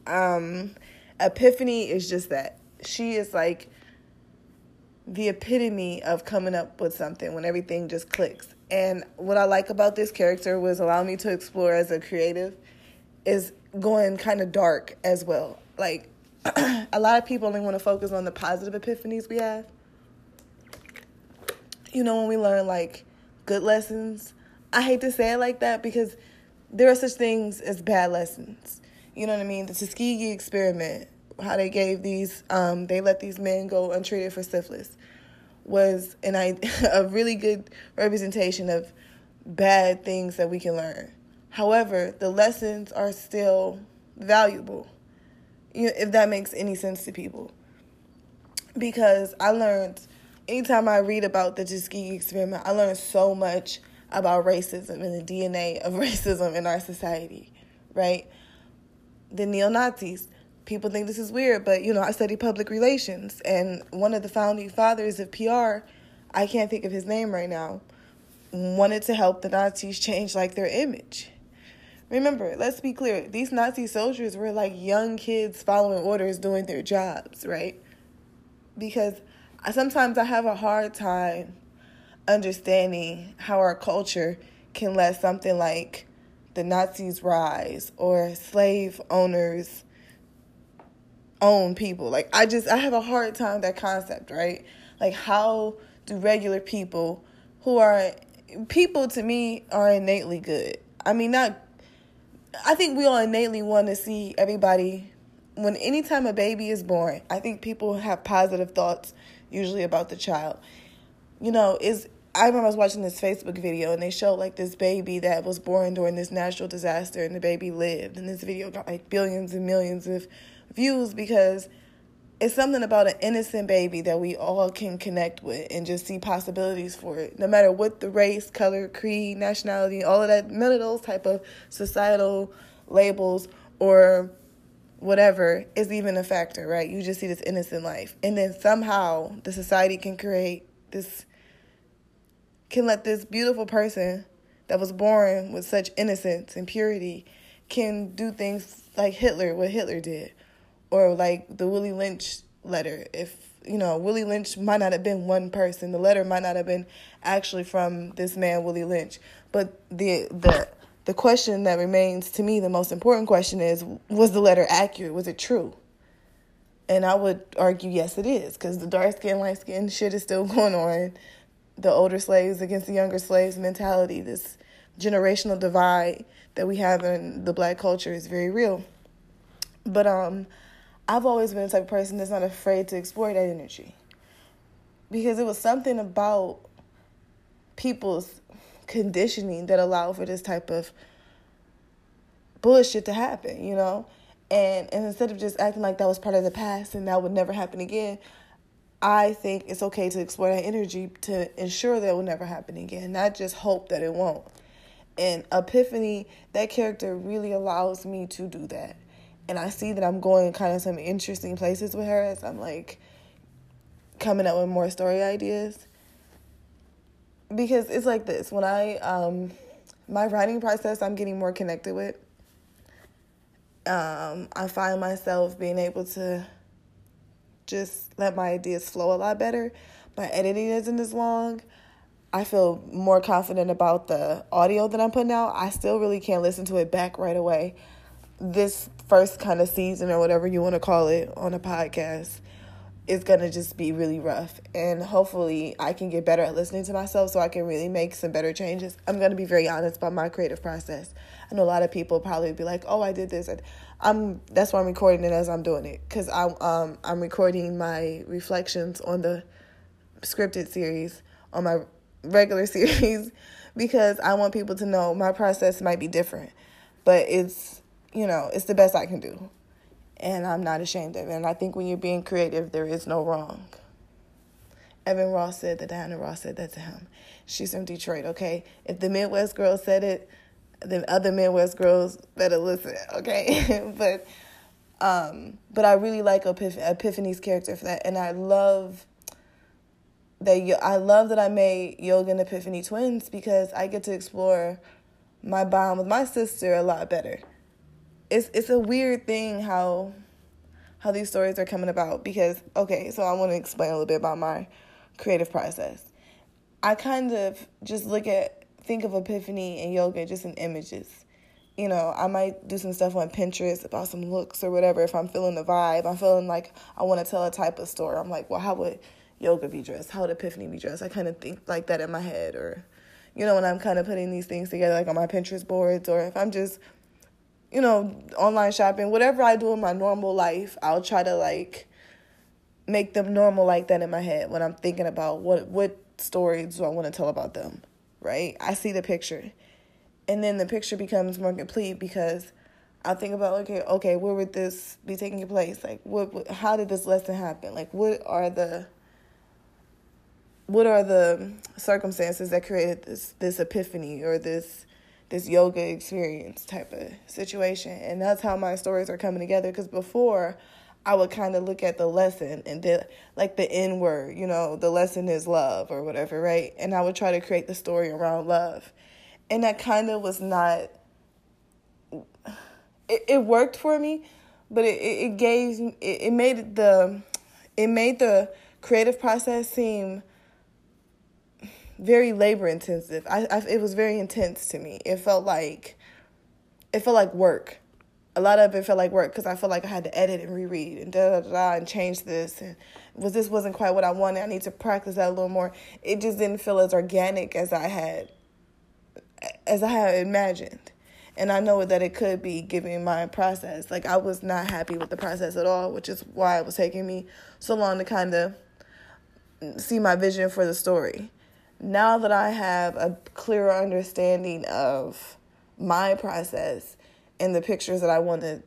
Um, Epiphany is just that. She is like the epitome of coming up with something when everything just clicks. And what I like about this character was allow me to explore as a creative is going kind of dark as well. Like a lot of people only want to focus on the positive epiphanies we have. You know, when we learn like good lessons, I hate to say it like that because there are such things as bad lessons. You know what I mean? The Tuskegee experiment, how they gave these, um, they let these men go untreated for syphilis, was an a really good representation of bad things that we can learn. However, the lessons are still valuable, you if that makes any sense to people. Because I learned, anytime I read about the Tuskegee experiment, I learn so much about racism and the DNA of racism in our society, right? the neo Nazis. People think this is weird, but you know, I study public relations, and one of the founding fathers of PR, I can't think of his name right now, wanted to help the Nazis change like their image. Remember, let's be clear, these Nazi soldiers were like young kids following orders doing their jobs, right? Because sometimes I have a hard time understanding how our culture can let something like the Nazis rise or slave owners own people. Like I just I have a hard time that concept, right? Like how do regular people who are people to me are innately good. I mean not I think we all innately want to see everybody when anytime a baby is born, I think people have positive thoughts usually about the child. You know, is I remember I was watching this Facebook video and they showed like this baby that was born during this natural disaster and the baby lived. And this video got like billions and millions of views because it's something about an innocent baby that we all can connect with and just see possibilities for it. No matter what the race, color, creed, nationality, all of that, none of those type of societal labels or whatever is even a factor, right? You just see this innocent life. And then somehow the society can create this can let this beautiful person that was born with such innocence and purity can do things like Hitler, what Hitler did, or like the Willie Lynch letter. If you know, Willie Lynch might not have been one person. The letter might not have been actually from this man, Willie Lynch. But the the the question that remains to me, the most important question is: Was the letter accurate? Was it true? And I would argue, yes, it is, because the dark skin, light skin shit is still going on the older slaves against the younger slaves mentality, this generational divide that we have in the black culture is very real. But um, I've always been the type of person that's not afraid to explore that energy because it was something about people's conditioning that allowed for this type of bullshit to happen, you know? And, and instead of just acting like that was part of the past and that would never happen again, I think it's okay to explore that energy to ensure that it will never happen again, not just hope that it won't. And Epiphany, that character really allows me to do that. And I see that I'm going kind of some interesting places with her as I'm like coming up with more story ideas. Because it's like this when I um my writing process I'm getting more connected with. Um, I find myself being able to just let my ideas flow a lot better. My editing isn't as long. I feel more confident about the audio that I'm putting out. I still really can't listen to it back right away. This first kind of season or whatever you want to call it on a podcast is going to just be really rough. And hopefully, I can get better at listening to myself so I can really make some better changes. I'm going to be very honest about my creative process. I know a lot of people probably be like, "Oh, I did this." I'm that's why I'm recording it as I'm doing it cuz I um I'm recording my reflections on the scripted series on my regular series because I want people to know my process might be different, but it's, you know, it's the best I can do. And I'm not ashamed of it. And I think when you're being creative, there is no wrong. Evan Ross said that Diana Ross said that to him. She's from Detroit, okay? If the Midwest girl said it, then other Midwest girls better listen, okay? but um, but I really like Epiph- Epiphany's character for that, and I love that I love that I made Yoga and Epiphany twins because I get to explore my bond with my sister a lot better. It's it's a weird thing how how these stories are coming about because okay, so I want to explain a little bit about my creative process. I kind of just look at think of Epiphany and yoga just in images. You know, I might do some stuff on Pinterest about some looks or whatever if I'm feeling the vibe. I'm feeling like I want to tell a type of story. I'm like, well, how would yoga be dressed? How would Epiphany be dressed? I kind of think like that in my head, or, you know, when I'm kind of putting these things together, like on my Pinterest boards, or if I'm just, you know, online shopping, whatever I do in my normal life, I'll try to like make them normal like that in my head when I'm thinking about what what stories do I want to tell about them, right? I see the picture, and then the picture becomes more complete because. I think about okay, okay, where would this be taking place? Like, what, what, how did this lesson happen? Like, what are the what are the circumstances that created this this epiphany or this this yoga experience type of situation. And that's how my stories are coming together because before i would kind of look at the lesson and then like the n word you know the lesson is love or whatever right? And i would try to create the story around love. And that kind of was not it, it worked for me but it, it gave it, it made the it made the creative process seem very labor intensive. I, I, it was very intense to me. It felt like it felt like work. A lot of it felt like work because I felt like I had to edit and reread and da da da and change this and was this wasn't quite what I wanted. I need to practice that a little more. It just didn't feel as organic as I had as I had imagined. And I know that it could be given my process. Like I was not happy with the process at all, which is why it was taking me so long to kind of see my vision for the story now that I have a clearer understanding of my process and the pictures that I want to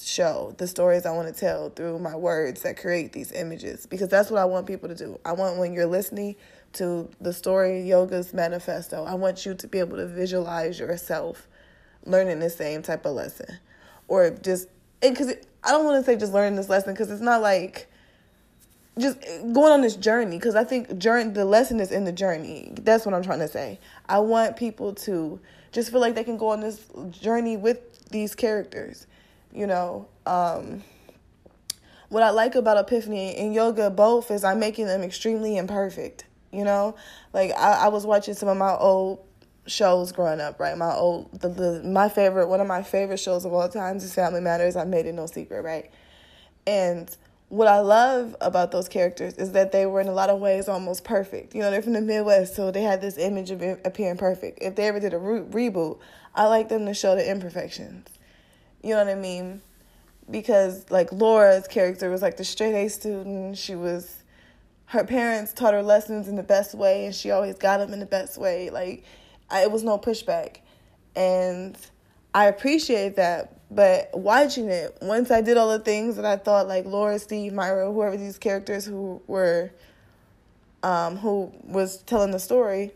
show, the stories I want to tell through my words that create these images, because that's what I want people to do. I want when you're listening to the story yoga's manifesto, I want you to be able to visualize yourself learning the same type of lesson, or just because I don't want to say just learning this lesson because it's not like just going on this journey because I think journey the lesson is in the journey. That's what I'm trying to say. I want people to just feel like they can go on this journey with these characters. You know, um, what I like about Epiphany and yoga both is I'm making them extremely imperfect. You know, like I, I was watching some of my old shows growing up, right? My old the, the my favorite one of my favorite shows of all times is Family Matters. I made it no secret, right? And what I love about those characters is that they were in a lot of ways almost perfect. You know, they're from the Midwest, so they had this image of appearing perfect. If they ever did a re- reboot, I like them to show the imperfections. You know what I mean? Because like Laura's character was like the straight A student. She was her parents taught her lessons in the best way, and she always got them in the best way. Like I, it was no pushback, and I appreciate that but watching it, once I did all the things that I thought, like Laura, Steve, Myra, whoever these characters who were, um, who was telling the story,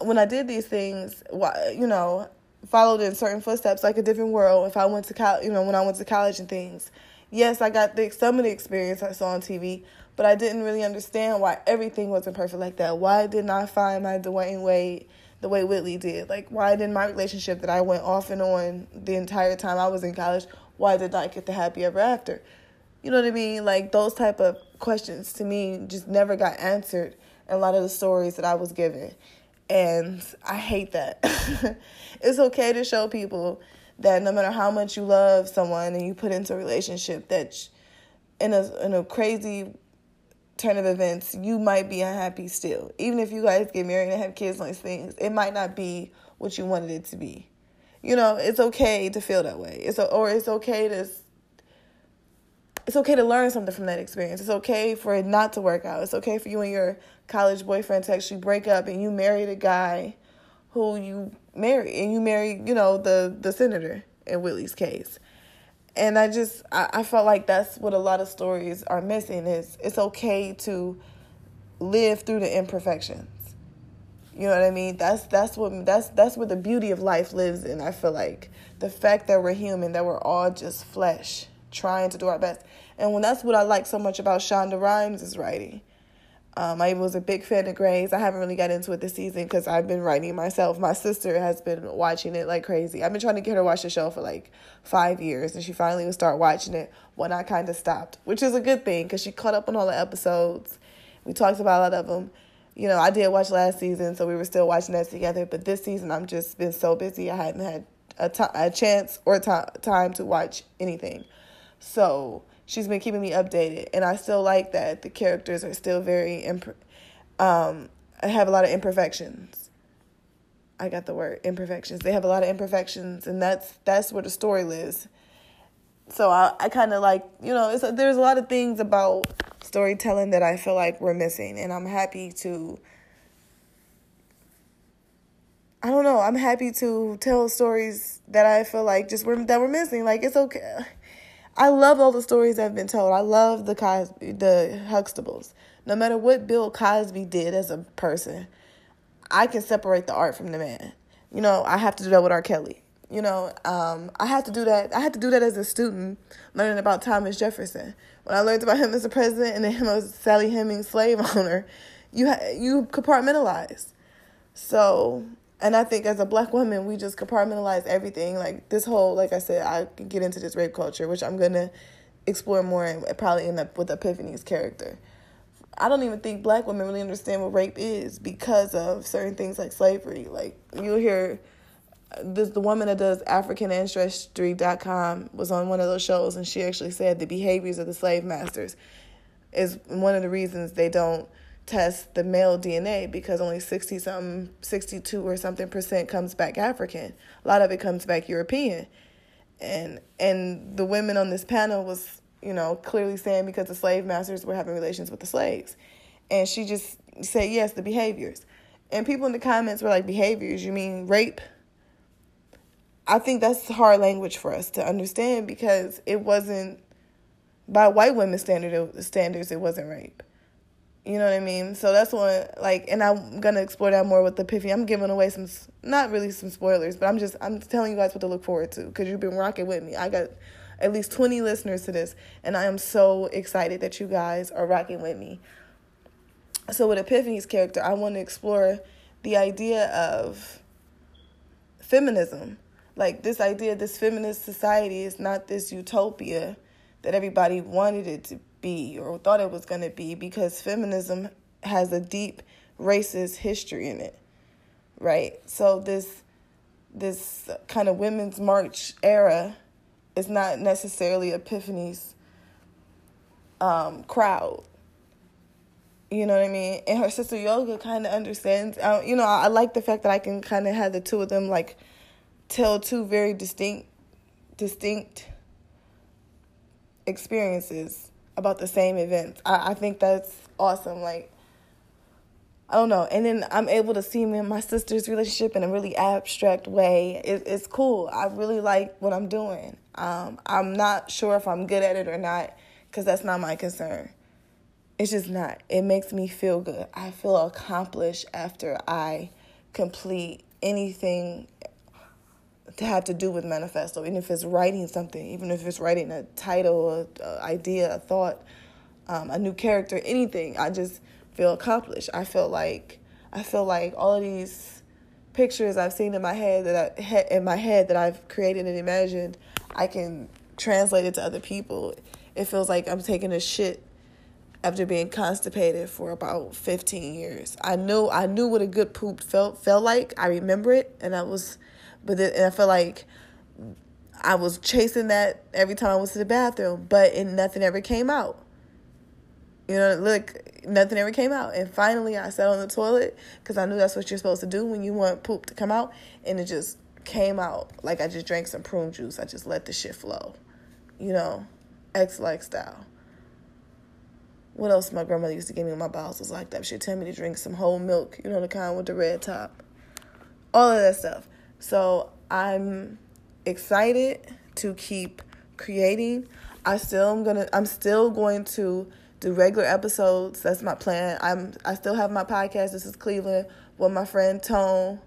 when I did these things, you know, followed in certain footsteps, like a different world. If I went to college, you know, when I went to college and things, Yes, I got the, some of the experience I saw on TV, but I didn't really understand why everything wasn't perfect like that. Why didn't I find my Dwayne Wayne the way Whitley did? Like, why didn't my relationship that I went off and on the entire time I was in college, why did I get the happy ever after? You know what I mean? Like, those type of questions to me just never got answered in a lot of the stories that I was given. And I hate that. it's okay to show people that no matter how much you love someone and you put into a relationship that in a in a crazy turn of events you might be unhappy still. Even if you guys get married and have kids and things it might not be what you wanted it to be. You know it's okay to feel that way. It's or it's okay to it's okay to learn something from that experience. It's okay for it not to work out. It's okay for you and your college boyfriend to actually break up and you married a guy who you marry and you marry, you know, the the senator in Whitley's case. And I just I, I felt like that's what a lot of stories are missing is it's okay to live through the imperfections. You know what I mean? That's that's what that's that's where the beauty of life lives in. I feel like the fact that we're human, that we're all just flesh, trying to do our best. And when that's what I like so much about Shonda Rhimes' is writing um, I was a big fan of Grey's. I haven't really got into it this season because I've been writing myself. My sister has been watching it like crazy. I've been trying to get her to watch the show for like five years, and she finally would start watching it when I kind of stopped, which is a good thing because she caught up on all the episodes. We talked about a lot of them. You know, I did watch last season, so we were still watching that together. But this season, I'm just been so busy. I hadn't had a, chance or t- time to watch anything. So she's been keeping me updated, and I still like that the characters are still very imp- um, I have a lot of imperfections. I got the word imperfections. They have a lot of imperfections, and that's that's where the story lives. So I, I kind of like you know it's, there's a lot of things about storytelling that I feel like we're missing, and I'm happy to. I don't know. I'm happy to tell stories that I feel like just were that we're missing. Like it's okay I love all the stories that have been told. I love the Cosby, the Huxtables. No matter what Bill Cosby did as a person, I can separate the art from the man. You know, I have to do that with R. Kelly. You know, um, I had to do that. I had to do that as a student, learning about Thomas Jefferson. When I learned about him as a president and then him as Sally Hemings slave owner, you ha- you compartmentalize. So and I think as a black woman, we just compartmentalize everything. Like this whole, like I said, I can get into this rape culture, which I'm gonna explore more and probably end up with Epiphany's character. I don't even think black women really understand what rape is because of certain things like slavery. Like you'll hear this the woman that does africanancestry.com was on one of those shows and she actually said the behaviors of the slave masters is one of the reasons they don't test the male DNA because only 60 something, 62 or something percent comes back African. A lot of it comes back European. And and the women on this panel was, you know, clearly saying because the slave masters were having relations with the slaves. And she just said, yes, the behaviors. And people in the comments were like, behaviors, you mean rape? I think that's hard language for us to understand because it wasn't by white women's standard standards it wasn't rape you know what I mean? So that's one like, and I'm gonna explore that more with the Epiphany. I'm giving away some, not really some spoilers, but I'm just I'm telling you guys what to look forward to because you've been rocking with me. I got at least 20 listeners to this, and I am so excited that you guys are rocking with me. So with Epiphany's character, I want to explore the idea of feminism, like this idea, this feminist society is not this utopia that everybody wanted it to be or thought it was going to be because feminism has a deep racist history in it. Right? So this this kind of women's march era is not necessarily Epiphany's um, crowd. You know what I mean? And her sister Yoga kind of understands. You know, I, I like the fact that I can kind of have the two of them like tell two very distinct, distinct experiences about the same events. I, I think that's awesome. Like, I don't know. And then I'm able to see me and my sister's relationship in a really abstract way. It, it's cool. I really like what I'm doing. Um, I'm not sure if I'm good at it or not because that's not my concern. It's just not. It makes me feel good. I feel accomplished after I complete anything to have to do with manifesto, even if it's writing something, even if it's writing a title, a, a idea, a thought, um, a new character, anything. I just feel accomplished. I feel like I feel like all of these pictures I've seen in my head that I in my head that I've created and imagined, I can translate it to other people. It feels like I'm taking a shit after being constipated for about 15 years. I knew I knew what a good poop felt felt like. I remember it, and I was, but then, I felt like I was chasing that every time I was to the bathroom, but and nothing ever came out. You know, look, nothing ever came out, and finally I sat on the toilet because I knew that's what you're supposed to do when you want poop to come out, and it just came out like I just drank some prune juice. I just let the shit flow, you know, Ex-Lax style what else my grandmother used to give me when my bowels was like that? She'd tell me to drink some whole milk, you know, the kind with the red top. All of that stuff. So I'm excited to keep creating. I still am gonna I'm still going to do regular episodes. That's my plan. I'm I still have my podcast. This is Cleveland with my friend Tone.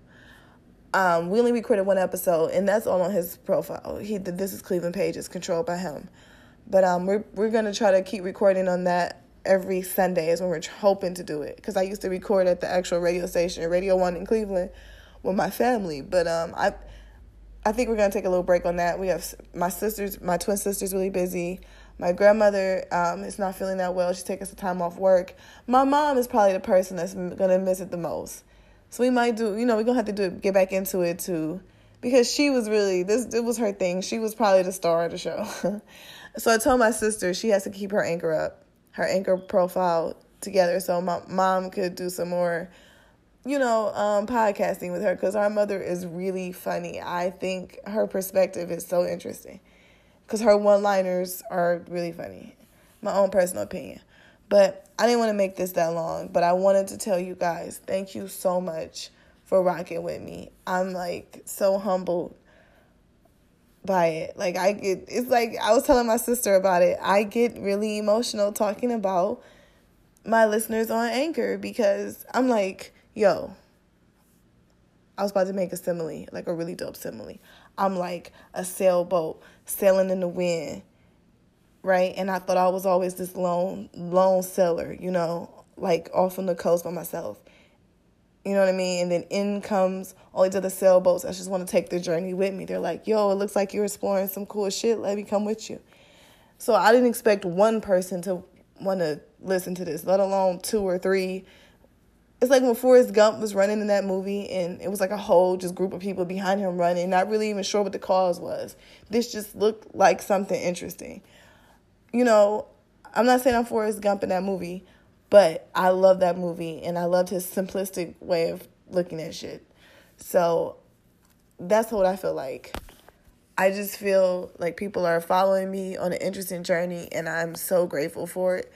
Um, we only recorded one episode, and that's all on his profile. He the This is Cleveland page is controlled by him, but um, we're we're gonna try to keep recording on that every Sunday is when we're hoping to do it. Because I used to record at the actual radio station, Radio One in Cleveland, with my family. But um, I, I think we're gonna take a little break on that. We have my sisters, my twin sisters, really busy. My grandmother um, is not feeling that well. She's taking some time off work. My mom is probably the person that's gonna miss it the most. So we might do, you know, we're gonna have to do get back into it too, because she was really this. It was her thing. She was probably the star of the show. so I told my sister she has to keep her anchor up her anchor profile together so my mom could do some more you know um, podcasting with her because our mother is really funny i think her perspective is so interesting because her one liners are really funny my own personal opinion but i didn't want to make this that long but i wanted to tell you guys thank you so much for rocking with me i'm like so humbled by it. Like I get it's like I was telling my sister about it. I get really emotional talking about my listeners on Anchor because I'm like, yo, I was about to make a simile, like a really dope simile. I'm like a sailboat sailing in the wind, right? And I thought I was always this lone lone sailor, you know, like off on the coast by myself. You know what I mean? And then in comes all these other sailboats that just want to take the journey with me. They're like, yo, it looks like you're exploring some cool shit. Let me come with you. So I didn't expect one person to want to listen to this, let alone two or three. It's like when Forrest Gump was running in that movie and it was like a whole just group of people behind him running, not really even sure what the cause was. This just looked like something interesting. You know, I'm not saying I'm Forrest Gump in that movie, but I love that movie and I loved his simplistic way of looking at shit. So that's what I feel like. I just feel like people are following me on an interesting journey and I'm so grateful for it.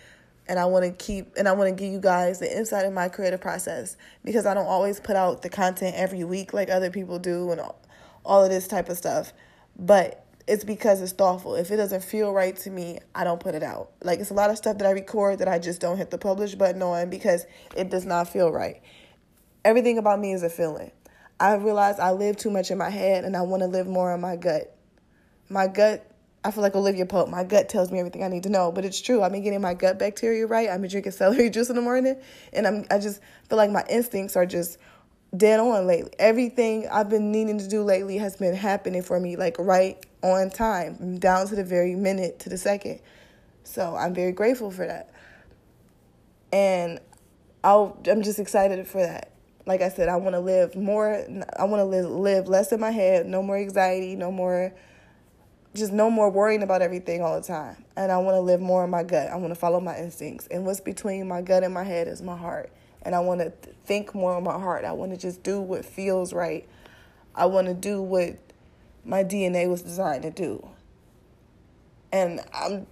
And I want to keep and I want to give you guys the insight of my creative process because I don't always put out the content every week like other people do and all, all of this type of stuff. But it's because it's thoughtful. If it doesn't feel right to me, I don't put it out. Like it's a lot of stuff that I record that I just don't hit the publish button on because it does not feel right. Everything about me is a feeling. I realize I live too much in my head and I want to live more in my gut. My gut, I feel like Olivia Pope. My gut tells me everything I need to know, but it's true. I've been getting my gut bacteria right. I've been drinking celery juice in the morning, and I'm I just feel like my instincts are just dead on lately. Everything I've been needing to do lately has been happening for me like right on time, down to the very minute to the second. So I'm very grateful for that. And I'll, I'm just excited for that. Like I said, I want to live more. I want to live, live less in my head. No more anxiety. No more, just no more worrying about everything all the time. And I want to live more in my gut. I want to follow my instincts. And what's between my gut and my head is my heart and I want to think more in my heart. I want to just do what feels right. I want to do what my DNA was designed to do. And I'm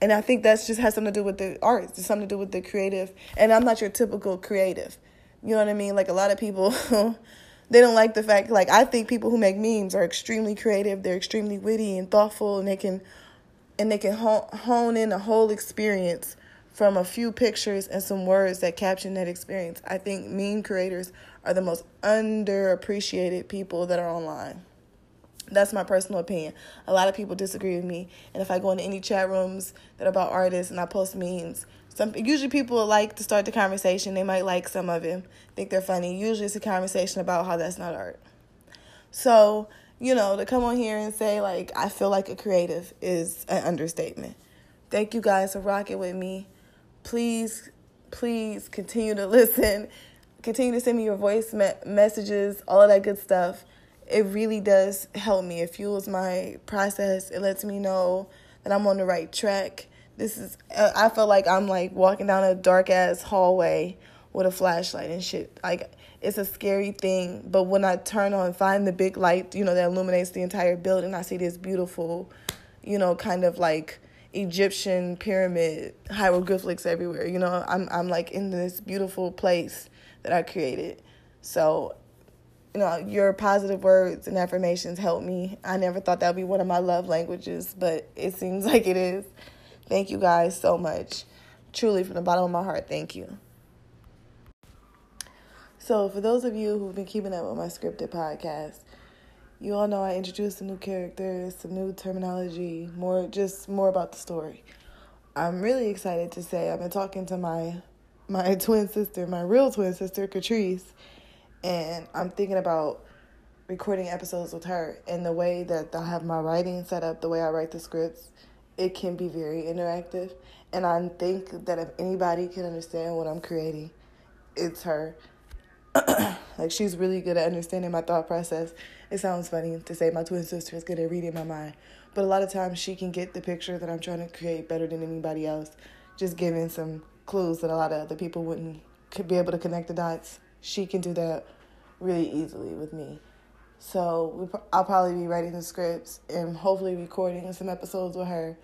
and I think that's just has something to do with the arts. It's something to do with the creative. And I'm not your typical creative. You know what I mean? Like a lot of people they don't like the fact like I think people who make memes are extremely creative. They're extremely witty and thoughtful and they can and they can hone in a whole experience from a few pictures and some words that caption that experience. I think meme creators are the most underappreciated people that are online. That's my personal opinion. A lot of people disagree with me, and if I go into any chat rooms that are about artists and I post memes, some usually people like to start the conversation. They might like some of them, think they're funny. Usually it's a conversation about how that's not art. So, you know, to come on here and say like I feel like a creative is an understatement. Thank you guys for rocking with me. Please, please continue to listen. Continue to send me your voice me- messages, all of that good stuff. It really does help me. It fuels my process. It lets me know that I'm on the right track. This is uh, I feel like I'm like walking down a dark ass hallway with a flashlight and shit. Like it's a scary thing, but when I turn on find the big light, you know, that illuminates the entire building, I see this beautiful, you know, kind of like Egyptian pyramid hieroglyphics everywhere. You know, I'm I'm like in this beautiful place that I created. So, you know, your positive words and affirmations help me. I never thought that would be one of my love languages, but it seems like it is. Thank you guys so much. Truly from the bottom of my heart, thank you. So, for those of you who've been keeping up with my scripted podcast, you all know I introduced some new characters, some new terminology, more just more about the story. I'm really excited to say I've been talking to my my twin sister, my real twin sister, Catrice, and I'm thinking about recording episodes with her and the way that I have my writing set up, the way I write the scripts, it can be very interactive. And I think that if anybody can understand what I'm creating, it's her. like she's really good at understanding my thought process. It sounds funny to say my twin sister is good at reading my mind, but a lot of times she can get the picture that I'm trying to create better than anybody else. Just giving some clues that a lot of other people wouldn't could be able to connect the dots. She can do that really easily with me. So we, I'll probably be writing the scripts and hopefully recording some episodes with her.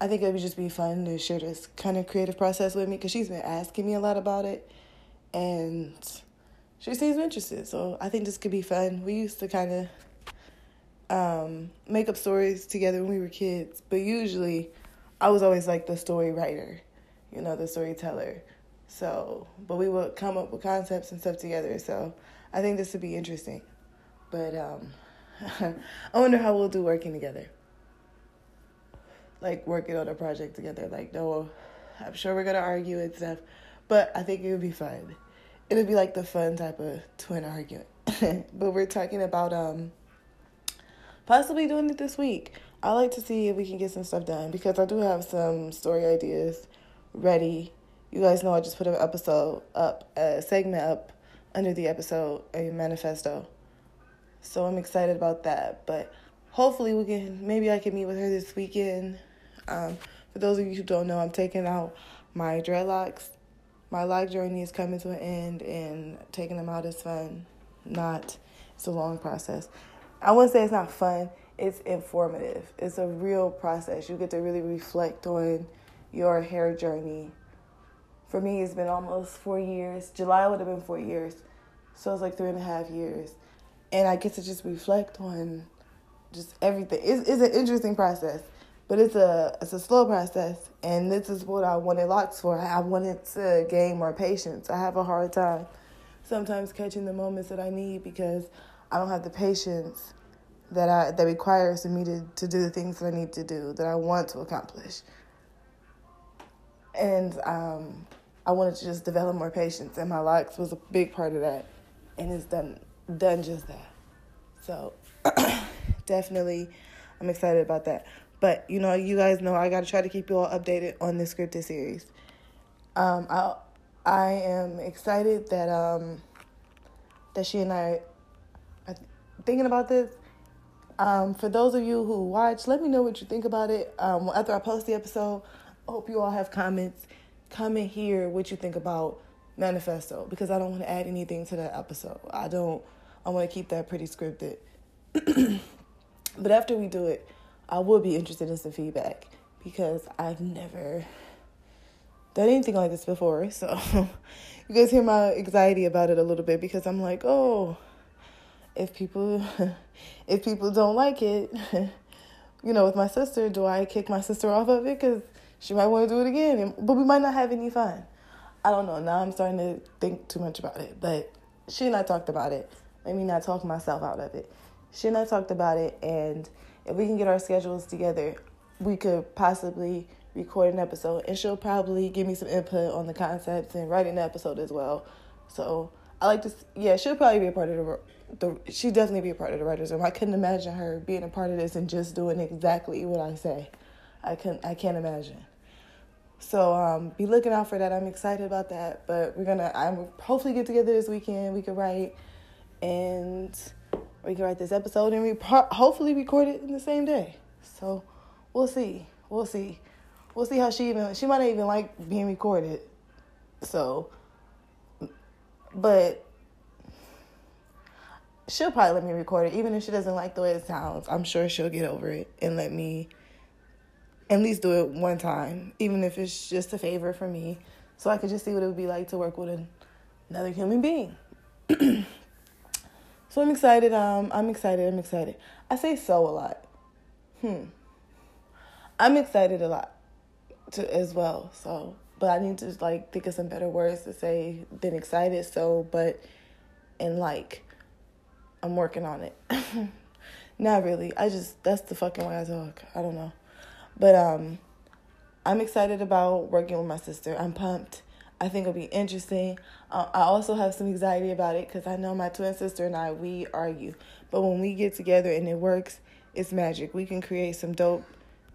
I think it would just be fun to share this kind of creative process with me because she's been asking me a lot about it, and she seems interested. So I think this could be fun. We used to kind of um, make up stories together when we were kids, but usually I was always like the story writer, you know, the storyteller. So, but we would come up with concepts and stuff together. So I think this would be interesting. But um, I wonder how we'll do working together. Like working on a project together. Like, no, I'm sure we're gonna argue and stuff, but I think it would be fun it'll be like the fun type of twin argument. but we're talking about um possibly doing it this week. I like to see if we can get some stuff done because I do have some story ideas ready. You guys know I just put an episode up, a segment up under the episode, a manifesto. So I'm excited about that. But hopefully we can maybe I can meet with her this weekend. Um, for those of you who don't know, I'm taking out my dreadlocks my life journey is coming to an end and taking them out is fun. Not, it's a long process. I wouldn't say it's not fun, it's informative. It's a real process. You get to really reflect on your hair journey. For me, it's been almost four years. July would have been four years. So it's like three and a half years. And I get to just reflect on just everything. It's, it's an interesting process. But it's a it's a slow process, and this is what I wanted locks for. I wanted to gain more patience. I have a hard time sometimes catching the moments that I need because I don't have the patience that I that requires me to, to do the things that I need to do that I want to accomplish. And um, I wanted to just develop more patience, and my locks was a big part of that, and it's done done just that. So definitely, I'm excited about that. But you know, you guys know I gotta try to keep you all updated on the scripted series. Um, I I am excited that um that she and I are thinking about this. Um, for those of you who watch, let me know what you think about it. Um, after I post the episode, I hope you all have comments. Come Comment here what you think about manifesto because I don't want to add anything to that episode. I don't. I want to keep that pretty scripted. but after we do it, I will be interested in some feedback because I've never done anything like this before. So you guys hear my anxiety about it a little bit because I'm like, oh, if people if people don't like it, you know, with my sister, do I kick my sister off of it because she might want to do it again, but we might not have any fun. I don't know. Now I'm starting to think too much about it, but she and I talked about it. Let me not talk myself out of it she and I talked about it, and if we can get our schedules together, we could possibly record an episode, and she'll probably give me some input on the concepts and writing the episode as well. So I like to, yeah, she'll probably be a part of the. The, she definitely be a part of the writers room. I couldn't imagine her being a part of this and just doing exactly what I say. I can I can't imagine. So um, be looking out for that. I'm excited about that. But we're gonna I'm hopefully get together this weekend. We can write and we can write this episode and we pro- hopefully record it in the same day. So we'll see. We'll see. We'll see how she even she might not even like being recorded. So but she'll probably let me record it even if she doesn't like the way it sounds. I'm sure she'll get over it and let me at least do it one time, even if it's just a favor for me, so I could just see what it would be like to work with an, another human being. so I'm excited. Um, I'm excited. I'm excited. I say so a lot. Hmm. I'm excited a lot, to as well. So, but I need to like think of some better words to say than excited. So, but and like, I'm working on it. Not really. I just that's the fucking way I talk. I don't know. But um, I'm excited about working with my sister. I'm pumped. I think it'll be interesting. Uh, I also have some anxiety about it because I know my twin sister and I we argue, but when we get together and it works, it's magic. We can create some dope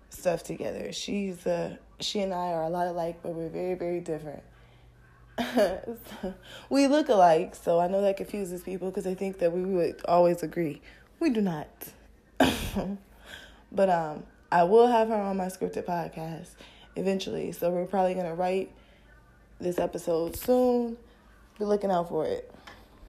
stuff together. She's uh, she and I are a lot alike, but we're very very different. we look alike, so I know that confuses people because they think that we would always agree. We do not. but um, I will have her on my scripted podcast eventually. So we're probably going to write this episode soon. Be looking out for it.